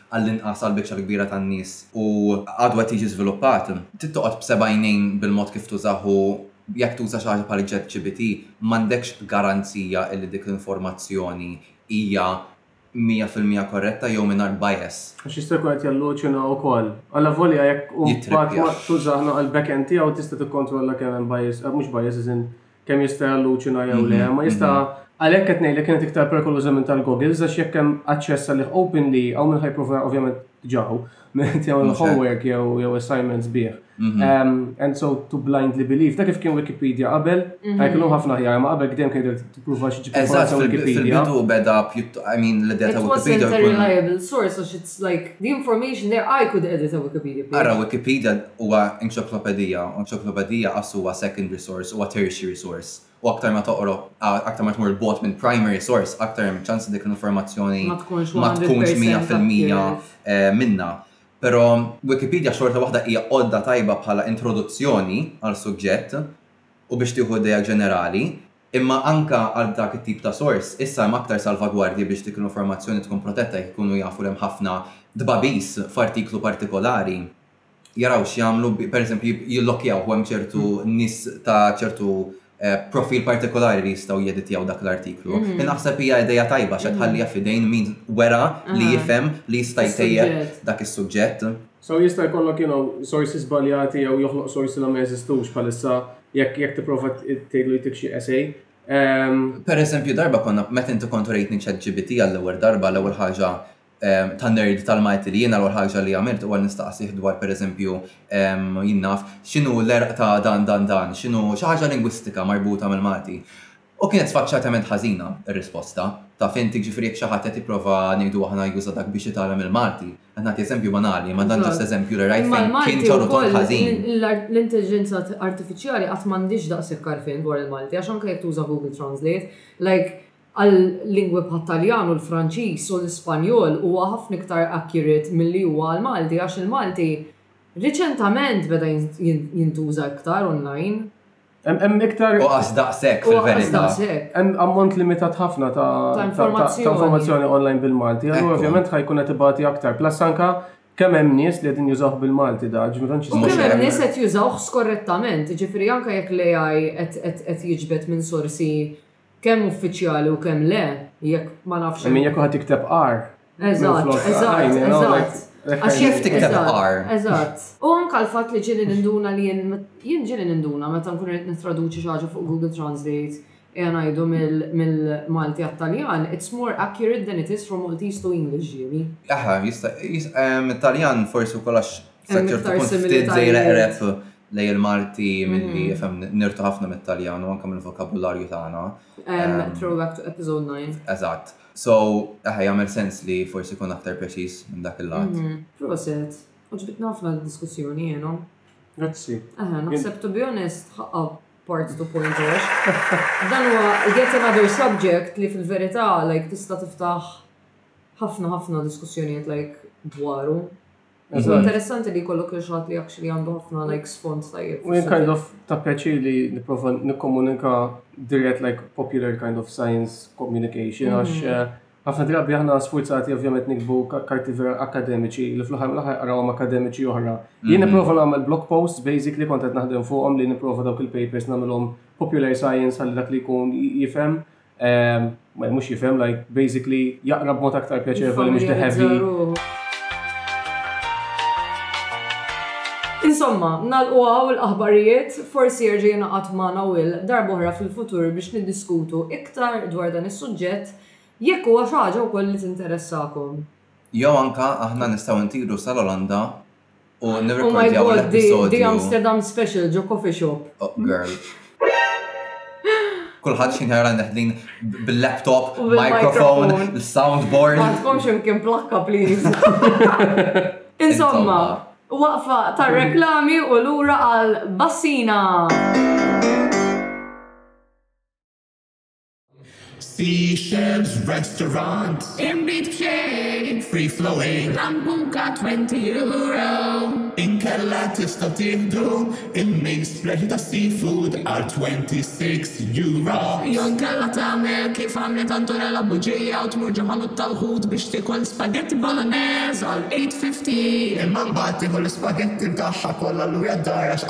għall-inqas għall-biċċa l-kbira tan-nies, u għadu qed jiġi żviluppat, trid toqgħod b'seba' għajnejn bil-mod kif tużah u jekk tuża xi ħaġa bħal ChatGPT m'għandekx garanzija li dik l-informazzjoni hija mija fil-mija korretta jew mingħajr bias. Għax jista' jkun qed jalluċina wkoll. Allavolja jekk imbagħad tużah għall-back-end tiegħu tista' tikkontrolla kemm hemm bias, mhux bias as in kemm jista' jalluċina jew le, mhm, ma jista' mhm. għalhekk qed ngħidlek kienet iktar perikoluża minn tal-goggles għax jekk hemm aċċess għalih openly hawn minn ħajprova ovvjament ġaw minn jagħmel homework jew jew assignments bih. Mhm. Ehm, and so to blindly believe, ta' kif kien Wikipedia qabel, ta' kienu ħafna ħjar, ma qabel kdem kien tipprova xi Eżatt, Wikipedia. Bidu beda I mean l data Wikipedia. It wasn't a reliable source, it's like the information there I could edit a Wikipedia. Ara Wikipedia huwa enċiklopedija u enċiklopedija qasu huwa secondary source, huwa tertiary source. U aktar ma toqrob, aktar ma tmur 'l bogħod minn primary source, aktar hemm iċ-ċans li dik l-informazzjoni Ma tkunx ma tkunx 100% mija fil-mija accurate. minnha. Però Wikipedia xorta waħda hija għodda tajba bħala introduzzjoni għal suġġett u biex tieħu idea ġenerali, imma anke għal dak it-tip ta' source, issa hemm aktar salvagwardji biex dik l-informazzjoni tkun protetta jekk ikunu jafu li hemm ħafna tbagħbis f'artiklu partikolari. jaraw x'jagħmlu, per eżempju, jillokkjaw u hemm ċertu mm. nis ta' ċertu eh, profil partikolari li jistaw jeditjaw dak l-artiklu. Mm. Naħseb hija ideja tajba xa mm. tħallija fidejn min wera li ah. jifhem li jista' jtejjeb dak is-suġġett. So jista' jkollok kienu sources baljati jew joħloq sources li ma jeżistux bħalissa jekk jekk tipprova tgħidlu jtik xi essay. Ehm, per eżempju darba konna meta inti kontu rejtni ċat GBT għall-ewwel darba l-ewwel ħaġa ehm, ta' nerd tal-Malti li jiena l ħaġa li għamilt u għal nistaqsih dwar per eżempju ehm, jinnaf xinu l-erq ta' dan dan dan, xinu xaħġa lingwistika marbuta mal-Malti. U kienet sfaċċatament ħażina r-risposta. Ta' finti ġifri jek xaħat qed jipprova ngħidu aħna juża dak biex jitgħallem il-Malti. Qed nagħti eżempju banali, ma dan ġust eżempju li rajt fejn kien ġorru ton ħażin. L-intelligenza artifiċjali qatt m'għandix daqshekk karfin dwar il-Malti għax anke jekk tuża Google Translate, like Għal lingwi bħat-Taljan u l-Franċiż u l-Ispanjol huwa ħafna iktar accurate milli huwa għall-Malti għax il-Malti riċentament beda jintuża iktar online. Hemm iktar. U għax daqshekk fil-verità. U għax daqshekk. Hemm ammont limitat ħafna ta' informazzjoni online bil-Malti. Allura ovvjament ħa jkun qed ibati aktar. Plus anke kemm hemm nies li qegħdin jużawh bil-Malti da, ġifieri tant xi. Mhux hemm nies qed jużawh skorrettament, ġifieri anke jekk l-AI qed jiġbed minn sorsi Kemm uffiċjali u kemm le, jekk ma nafx. I mean, jekk kulħadd jikteb R. Eżatt, eżatt, eżatt. Għax jekk tikteb R. Eżatt. U anke l-fatt li ġieli ninduna li jien, jien ġieli ninduna meta nkun irid nittraduċi xi ħaġa fuq Google Translate qiegħ ngħidu mill-Malti għat-Taljan, it's more accurate than it is from Maltese to English, ġieli. Aha, jista', it-Taljan forsi wkoll għax Hemm iktar similità. Dejra qreb lej il-Malti milli fem nirtu ħafna mit-Taljan u anke mill-vokabularju tagħna. Throwback to episode 9. Eżatt. So, eħe jagħmel sens li forsi jkun aktar preċiż minn dak il-lat. Proset. Għoġbitni ħafna d-diskussjoni jiena. Grazzi. Eħe, naħseb to be honest, ħaqqa part to point għax. Dan huwa yet another subject li fil-verità like tista' tiftaħ ħafna ħafna diskussjonijiet like dwaru. Eżatt. Interessanti li jkollok lil xi ħadd li actually għandu ħafna like sfond tajjeb. U jien kind of ta' pjaċir li nipprova nikkomunika dirett like popular kind of science communication għax Mhm. eh, ħafna drabi aħna sfurzati ovvjament nikbu ka- karti vera akademiċi li fl-aħħar mill-aħħar qarawhom akademiċi oħra. Jien Mhm. nipprova nagħmel blog posts basically kont qed naħdem fuqhom li nipprova dawk il-papers nagħmilhom popular science ħalli dak li jkun j- jifhem Ehm, ma mux jifem, like, basically, jaqra b'mod aktar pjaċevoli mux deħevi. Insomma, nalqu għaw l-aħbarijiet, forsi jerġa' jenaqat ma' nawil darbohra fil-futur biex niddiskutu iktar dwar dan is-suġġett jekk huwa xi ħaġa wkoll li tinteressakom. Jew anka aħna nistgħu ntiru sal-Olanda U Oh my nirrekordjaw god, di, di l-episodju. Amsterdam special ġo coffee shop. Oh, girl. Kulħadd xi ħera neħdin b- bil-laptop, U bil-microphone, microphone. l-soundboard. Ma tkomx imkien plakka, please. Insomma, waqfa tar-reklami u lura għal Bassina. Seashells Restaurant Inbid b'xejn Free flowing Sambuca twenty euro Inkella tistgħu tieħdu Il-main spread ta' seafood Għal twenty six euro Jew inkella tagħmel kif għamlet Antonella Buġija U tmur ġo ħanut tal-ħut Biex tiekol spaghetti bolognese Għal eight fifty Imma mbagħad tieħu l-ispaghetti tagħha kollha lura d-dar Għax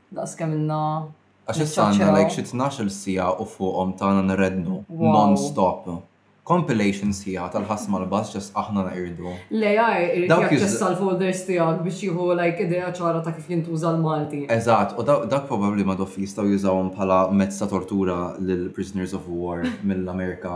Daqs kemm ilna. Għax issa għandna like xi tnax-il siegħa u fuqhom tagħna nirrednu non-stop. Compilation sħiħa tal-ħass mal-bass ġast aħna neqirdu. L-AI irid jaċċessa l-folders tiegħek biex jieħu like idea ċara ta' kif jintuża l-Malti. Eżatt, u dak probabbli Madoff jistgħu jużawhom bħala mezz ta' tortura lill-prisoners of war mill-Amerika.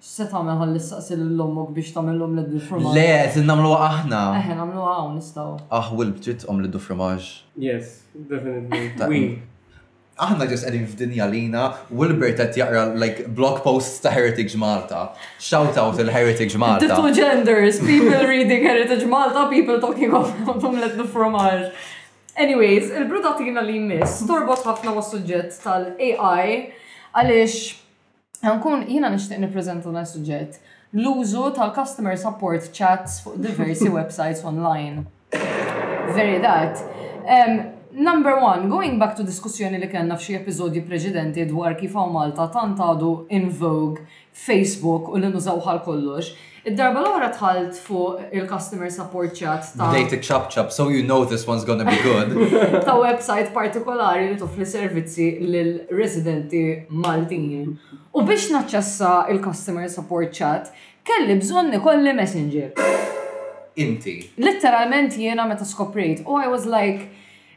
X'se tagħmel ħalli ssaqsi lil ommok biex tagħmilhom lait de fromage? Le, qegħdin nagħmluha aħna! Eħe, nagħmluha hawn, nistgħu. Aħ, Will, trid tqum lait de fromage? Yes, definitely, oui. Aħna just qegħdin f'dinja lina, Wilbert qed jaqra like blog posts ta' Heritage Malta. Shout out il Heritage Malta. The two genders, people reading Heritage Malta, people talking of them let the fromage. Anyways, il-brudatina li jmiss torbot ħafna ma' suġġett tal-AI għaliex Għankun, jina nishtiq niprezenta dan suġġett l-użu tal-customer support chats fuq diversi websites online. Very that. Um, number one, going back to diskussjoni li kellna f'xi episodji preċedenti dwar kif hawn Malta tant għadu in vogue Facebook u li nużaw bħal kollox, Id-darba l-oħra dħalt fuq il-customer support chat ta'. Bdejt iċċapċap so you know this one's gonna be good. Ta' website partikolari li toffri servizzi lil residenti Maltin. U biex naċċessa il-customer support chat, kelli bżonn ikolli messenger. Inti. Litteralment jiena meta skoprejt u I was like,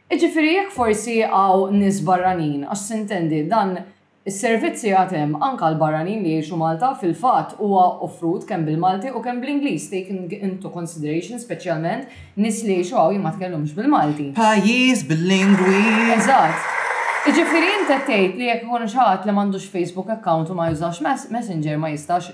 iġifieri jekk forsi hawn nies barranin, għax sintendi dan Is-servizzi għad hemm anke għall-barranin li jgħixu Malta, fil-fatt huwa offrut kemm bil-Malti u kemm bl-Ingliż, taking into consideration speċjalment nies li jgħixu hawn jien ma tkellumx bil-Malti. Pajjiż bilingwi. Eżatt. Jiġifieri int qed tgħid li jekk ikun xi ħadd li m'għandux Facebook account u ma jużax Messenger ma jistax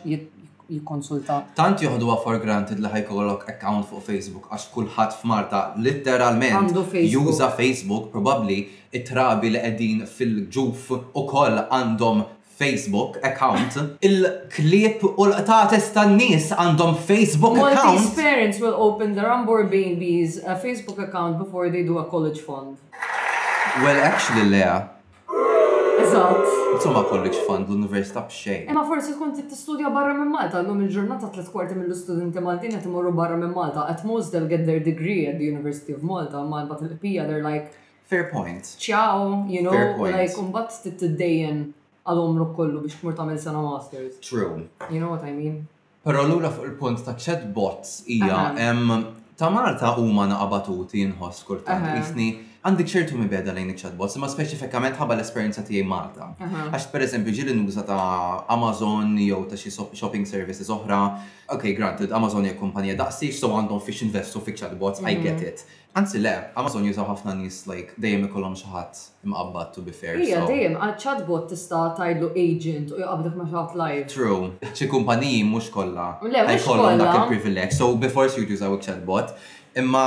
jikkonsulta. Tant joħduha for granted li ħa jkollok account fuq Facebook għax kulħadd f'Malta litteralment juża Facebook, probabbli t-trabi li qegħdin fil-ġuf ukoll għandhom Facebook account. Il-klieb u l-qtates tan-nies għandhom Facebook account. Maltese parents will open their unborn babies a Facebook account before they do a college fund. Well actually Lea, Eżatt. Insomma jkollokx fund l-università b'xejn. Imma forsi tkun trid tistudja barra minn Malta, llum il-ġurnata tliet kwarti mill-istudenti Maltin qed imorru barra minn Malta, at most they'll get their degree at the University of Malta, imma imbagħad il-bqija they're like Fair point. Ciao, you know, like u mbagħad trid tiddejjen għal għomrok kollu biex tmur tagħmel sena masters. True. You know what I mean? Però lura fuq il-punt ta' chatbots hija ta' Malta huma naqa' batuti inħoss kultant jisni għandek ċertu mibeda lejn iċ-chatbots, imma speċifikament ħabba l-esperjenza tiegħi Malta. Għax pereżempju ġieli nuża ta' Amazon jew ta' xi shopping services oħra. Ok, granted, Amazon hija kumpanija daqsiex so għandhom fiex investu fi chatbots, I get it. Anzi le, Amazon jużaw ħafna nies like dejjem ikollhom xi ħadd imqabbad to be fair so. Hija dejjem għal chatbot tista' tgħidlu agent u jqabbdek ma' xi ħadd live. True. Xi kumpaniji mhux kollha ħajkollhom dak il-privileġġ so b'fors jrid jużaw iċ-chatbot. Imma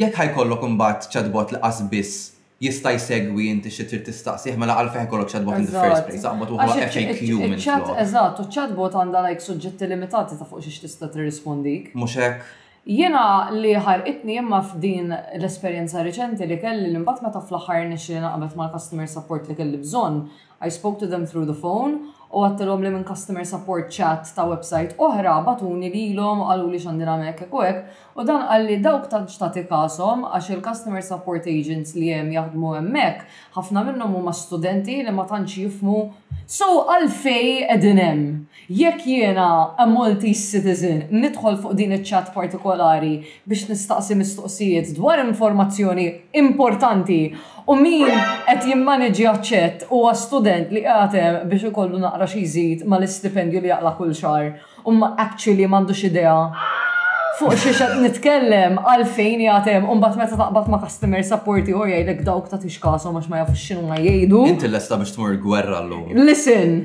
jekk ħajkollok imbagħad chatbot li qas biss Jista' jsegwi inti xi trid tistaqsih, mela għalfejn ikollok chatbot in the first place, aqbad oħloq FAQ minflok. Eżatt, u ċ-chatbot għandha like suġġetti limitati ta' fuq xiex tista' tirrispondik. Mhux hekk? Jiena li ħarqitni imma f'din l-esperjenza riċenti li kelli li mbagħad meta fl-aħħar irnexxieli naqbad mal-customer support li kelli bżonn, I spoke to them through the phone u għedtilhom li minn customer support chat ta' website oħra bagħtuni lilhom u qaluli x'għandi nagħmel hekk hekk u hekk u dan qalli dawk tantx tagħti kashom għax il-customer support agents li hemm jaħdmu hemmhekk ħafna minnhom huma studenti li ma tantx jifhmu so għalfejn qegħdin hemm? Jekk jiena, a Maltese citizen, nidħol fuq din iċ-chat partikolari biex nistaqsi mistoqsijiet dwar informazzjoni importanti u min qed jimmaniġġja ċ-chat huwa student li qiegħed hemm biex ikollu naqra xi jżid mal-istipendju li jaqla' kull xahar u ma actually m'għandux idea fuq xiex qed nitkellem, għalfejn qiegħed hemm u mbagħad meta taqbad ma' customer support ieħor jgħidlek dawk tagħtix kasom għax ma jafux x'inhuma jgħidu. Inti lesta biex tmur gwerra llum? Listen!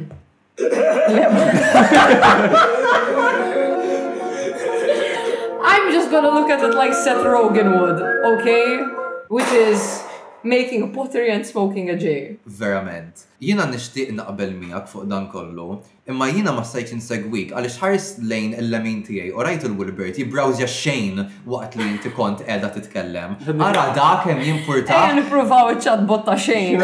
I'm just gonna look at it like Seth Rogen would, okay? Which is making pottery and smoking a J. Verament. Jina nishtiq naqbel miegħek fuq dan kollu, imma jina ma stajċ insegwik għaliex ħares lejn il-lemin tiegħi u rajt il-Wilbert jibrawżja xejn waqt li inti kont qiegħda titkellem. Ara dak hemm jinfurta. Ejja nippruvaw iċ-chatbot ta' xejn.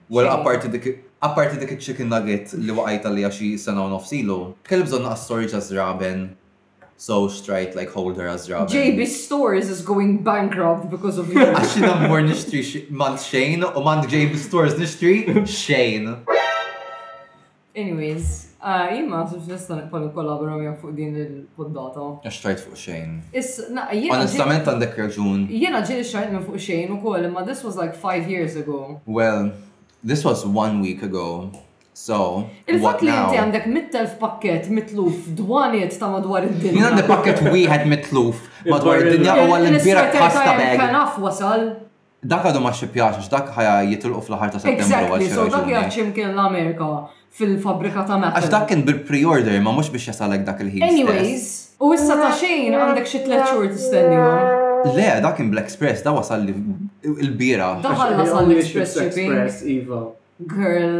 Wara apparti dik apparti dik iċ-chicken nugget li waqajt għaliha xi sena u nofs ilu, kelli bżonn naqas storage għaż-żraben, so xtrajt like holder għaż-żraben. JB Stores is going bankrupt because of you. Għax jiena mmur nixtri x- m'għand xejn u m'għand JB Stores nixtri xejn. Anyways, ah, jien ma nasibx nista' nibqa' nikkollabora miegħek fuq din il-poddata. Għax tajt fuq xejn. Is, na, jiena. Onestament għandek raġun. Jiena ġieli xrajt minn fuq xejn ukoll, imma this was like five years ago. Well, this was one week ago. So, Il-fatt what li inti now? għandek 100,000 pakket mitluf dwaniet ta' madwar id-dinja. Jien għandi pakket wieħed mitluf madwar id-dinja u għal Il-kbira Il-sweater ta' pasta hemm bag. kanaf wasal. Dak għadu ma xipjax, għax dak ħaja jitilqu fl-ħar ta' settembru għal xi Dak jgħad ximkien l-Amerika fil-fabrika ta' Mac. Għax dak kien bil pre-order ma mux biex jasalek dak il-ħin. Anyways, u issa ta' xejn għandek xi tlet xhur tistenni Le, dak kien Black Express, da wasal li il-bira. Dak għal wasal l-Express Shipping. Iva. Girl.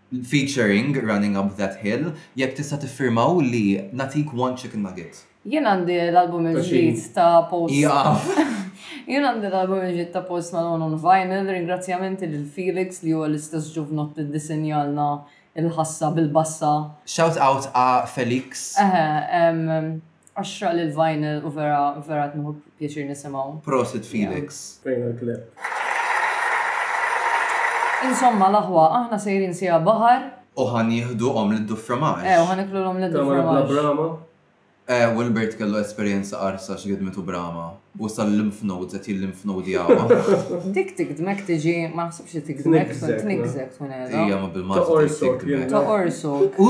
Featuring Running Up That Hill Jekk tista' tiffirma u li nagħtik one chicken nugget. Jien għandi l-album il-ġdid ta' Post. Ieqaf! Jien għandi l-album il-ġdid ta' Post Malone on vinyl, ringrazzjamenti lil Felix li huwa l-istess ġuvnott li ddisinjalna l-ħassa bil-bassa. Shout out a Felix. Eħe, Għaxra lil Vinyl u vera vera tnuħu pjaċir nisimgħu. Prosit Felix. Fejna l-kleb. Insomma l-aħwa, aħna sejrin sija baħar. U ħan jihduhom lid-Duframax. Eh, u ħan iklulhom lid-Duframax. Brama. Eh, Wilbert kellu esperjenza qarsa x'gidmitu Brama. U sal lymph nodes qed jil-lymph node jawa. Dik tikdmek tiġi ma naħsibx li tikdmek, tikdmek minn hela. Hija ma bil-Malti. Ta' orsok. Ta' orsok. U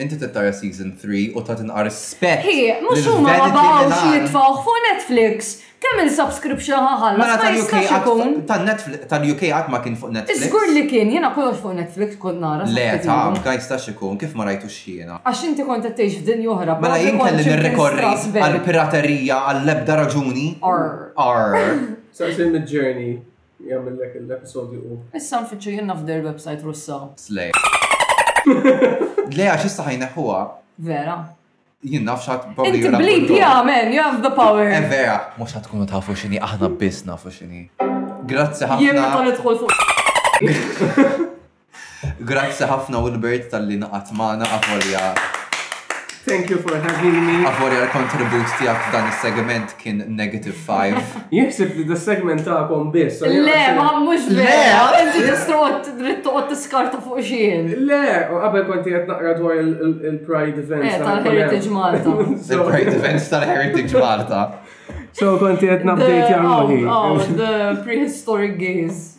Inti tittara season 3 u ta' tinqar spett. Hi, mux huma ma baqgħux jitfawh fuq Netflix. Kemm il-subscription ħaħalla. Mela tal-UK tal-UK qatt ma kien fuq Netflix. Iżgur li kien, jiena kollox fuq Netflix kont nara. Le, ta' ma jistax ikun, kif ma rajtux jiena. Għax inti kont qed tgħix f'dinja oħra. Mela jien kelli nirrikorri għall-piraterija għall-ebda raġuni. Arr. Arr. Saqsi Midjourney Jagħmillek il-episodju u. Issa nfittxu jiena f'der website Russa. Slay. Le għax issa ħajneħħuha. Vera. Jien naf xat probably. Inti believe yeah man, you have the power. Eh, vera, mhux ħad tkunu tafu x'inhi aħna biss nafu x'inhi. Grazzi ħafna. Jien meta nidħol fuq. Grazzi ħafna Wilbert tal-li naqat maħna għavolja. Thank you for having me. Għavolja l-kontribut tijak f'dan il-segment kien negative 5. Jibsib li d-segment ta'kom biss. Le, ma mux le. Inti t-istrot drittoqot t-skarta fuq xien. Le, u għabel konti għet naqra dwar il-Pride Events. Eh, tal-Heritage Malta. Il-Pride Events tal-Heritage Malta. So konti għet nabdejt jgħamluħi. Oh, oh, the prehistoric gaze.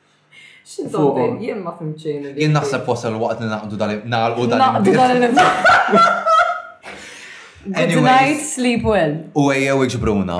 X'intom jien ma fim xejn. Jien naħseb wasal waqt li naqdu dal nagħlqu dal Naqdu dal Good night, sleep well. U ejjew iġbruna.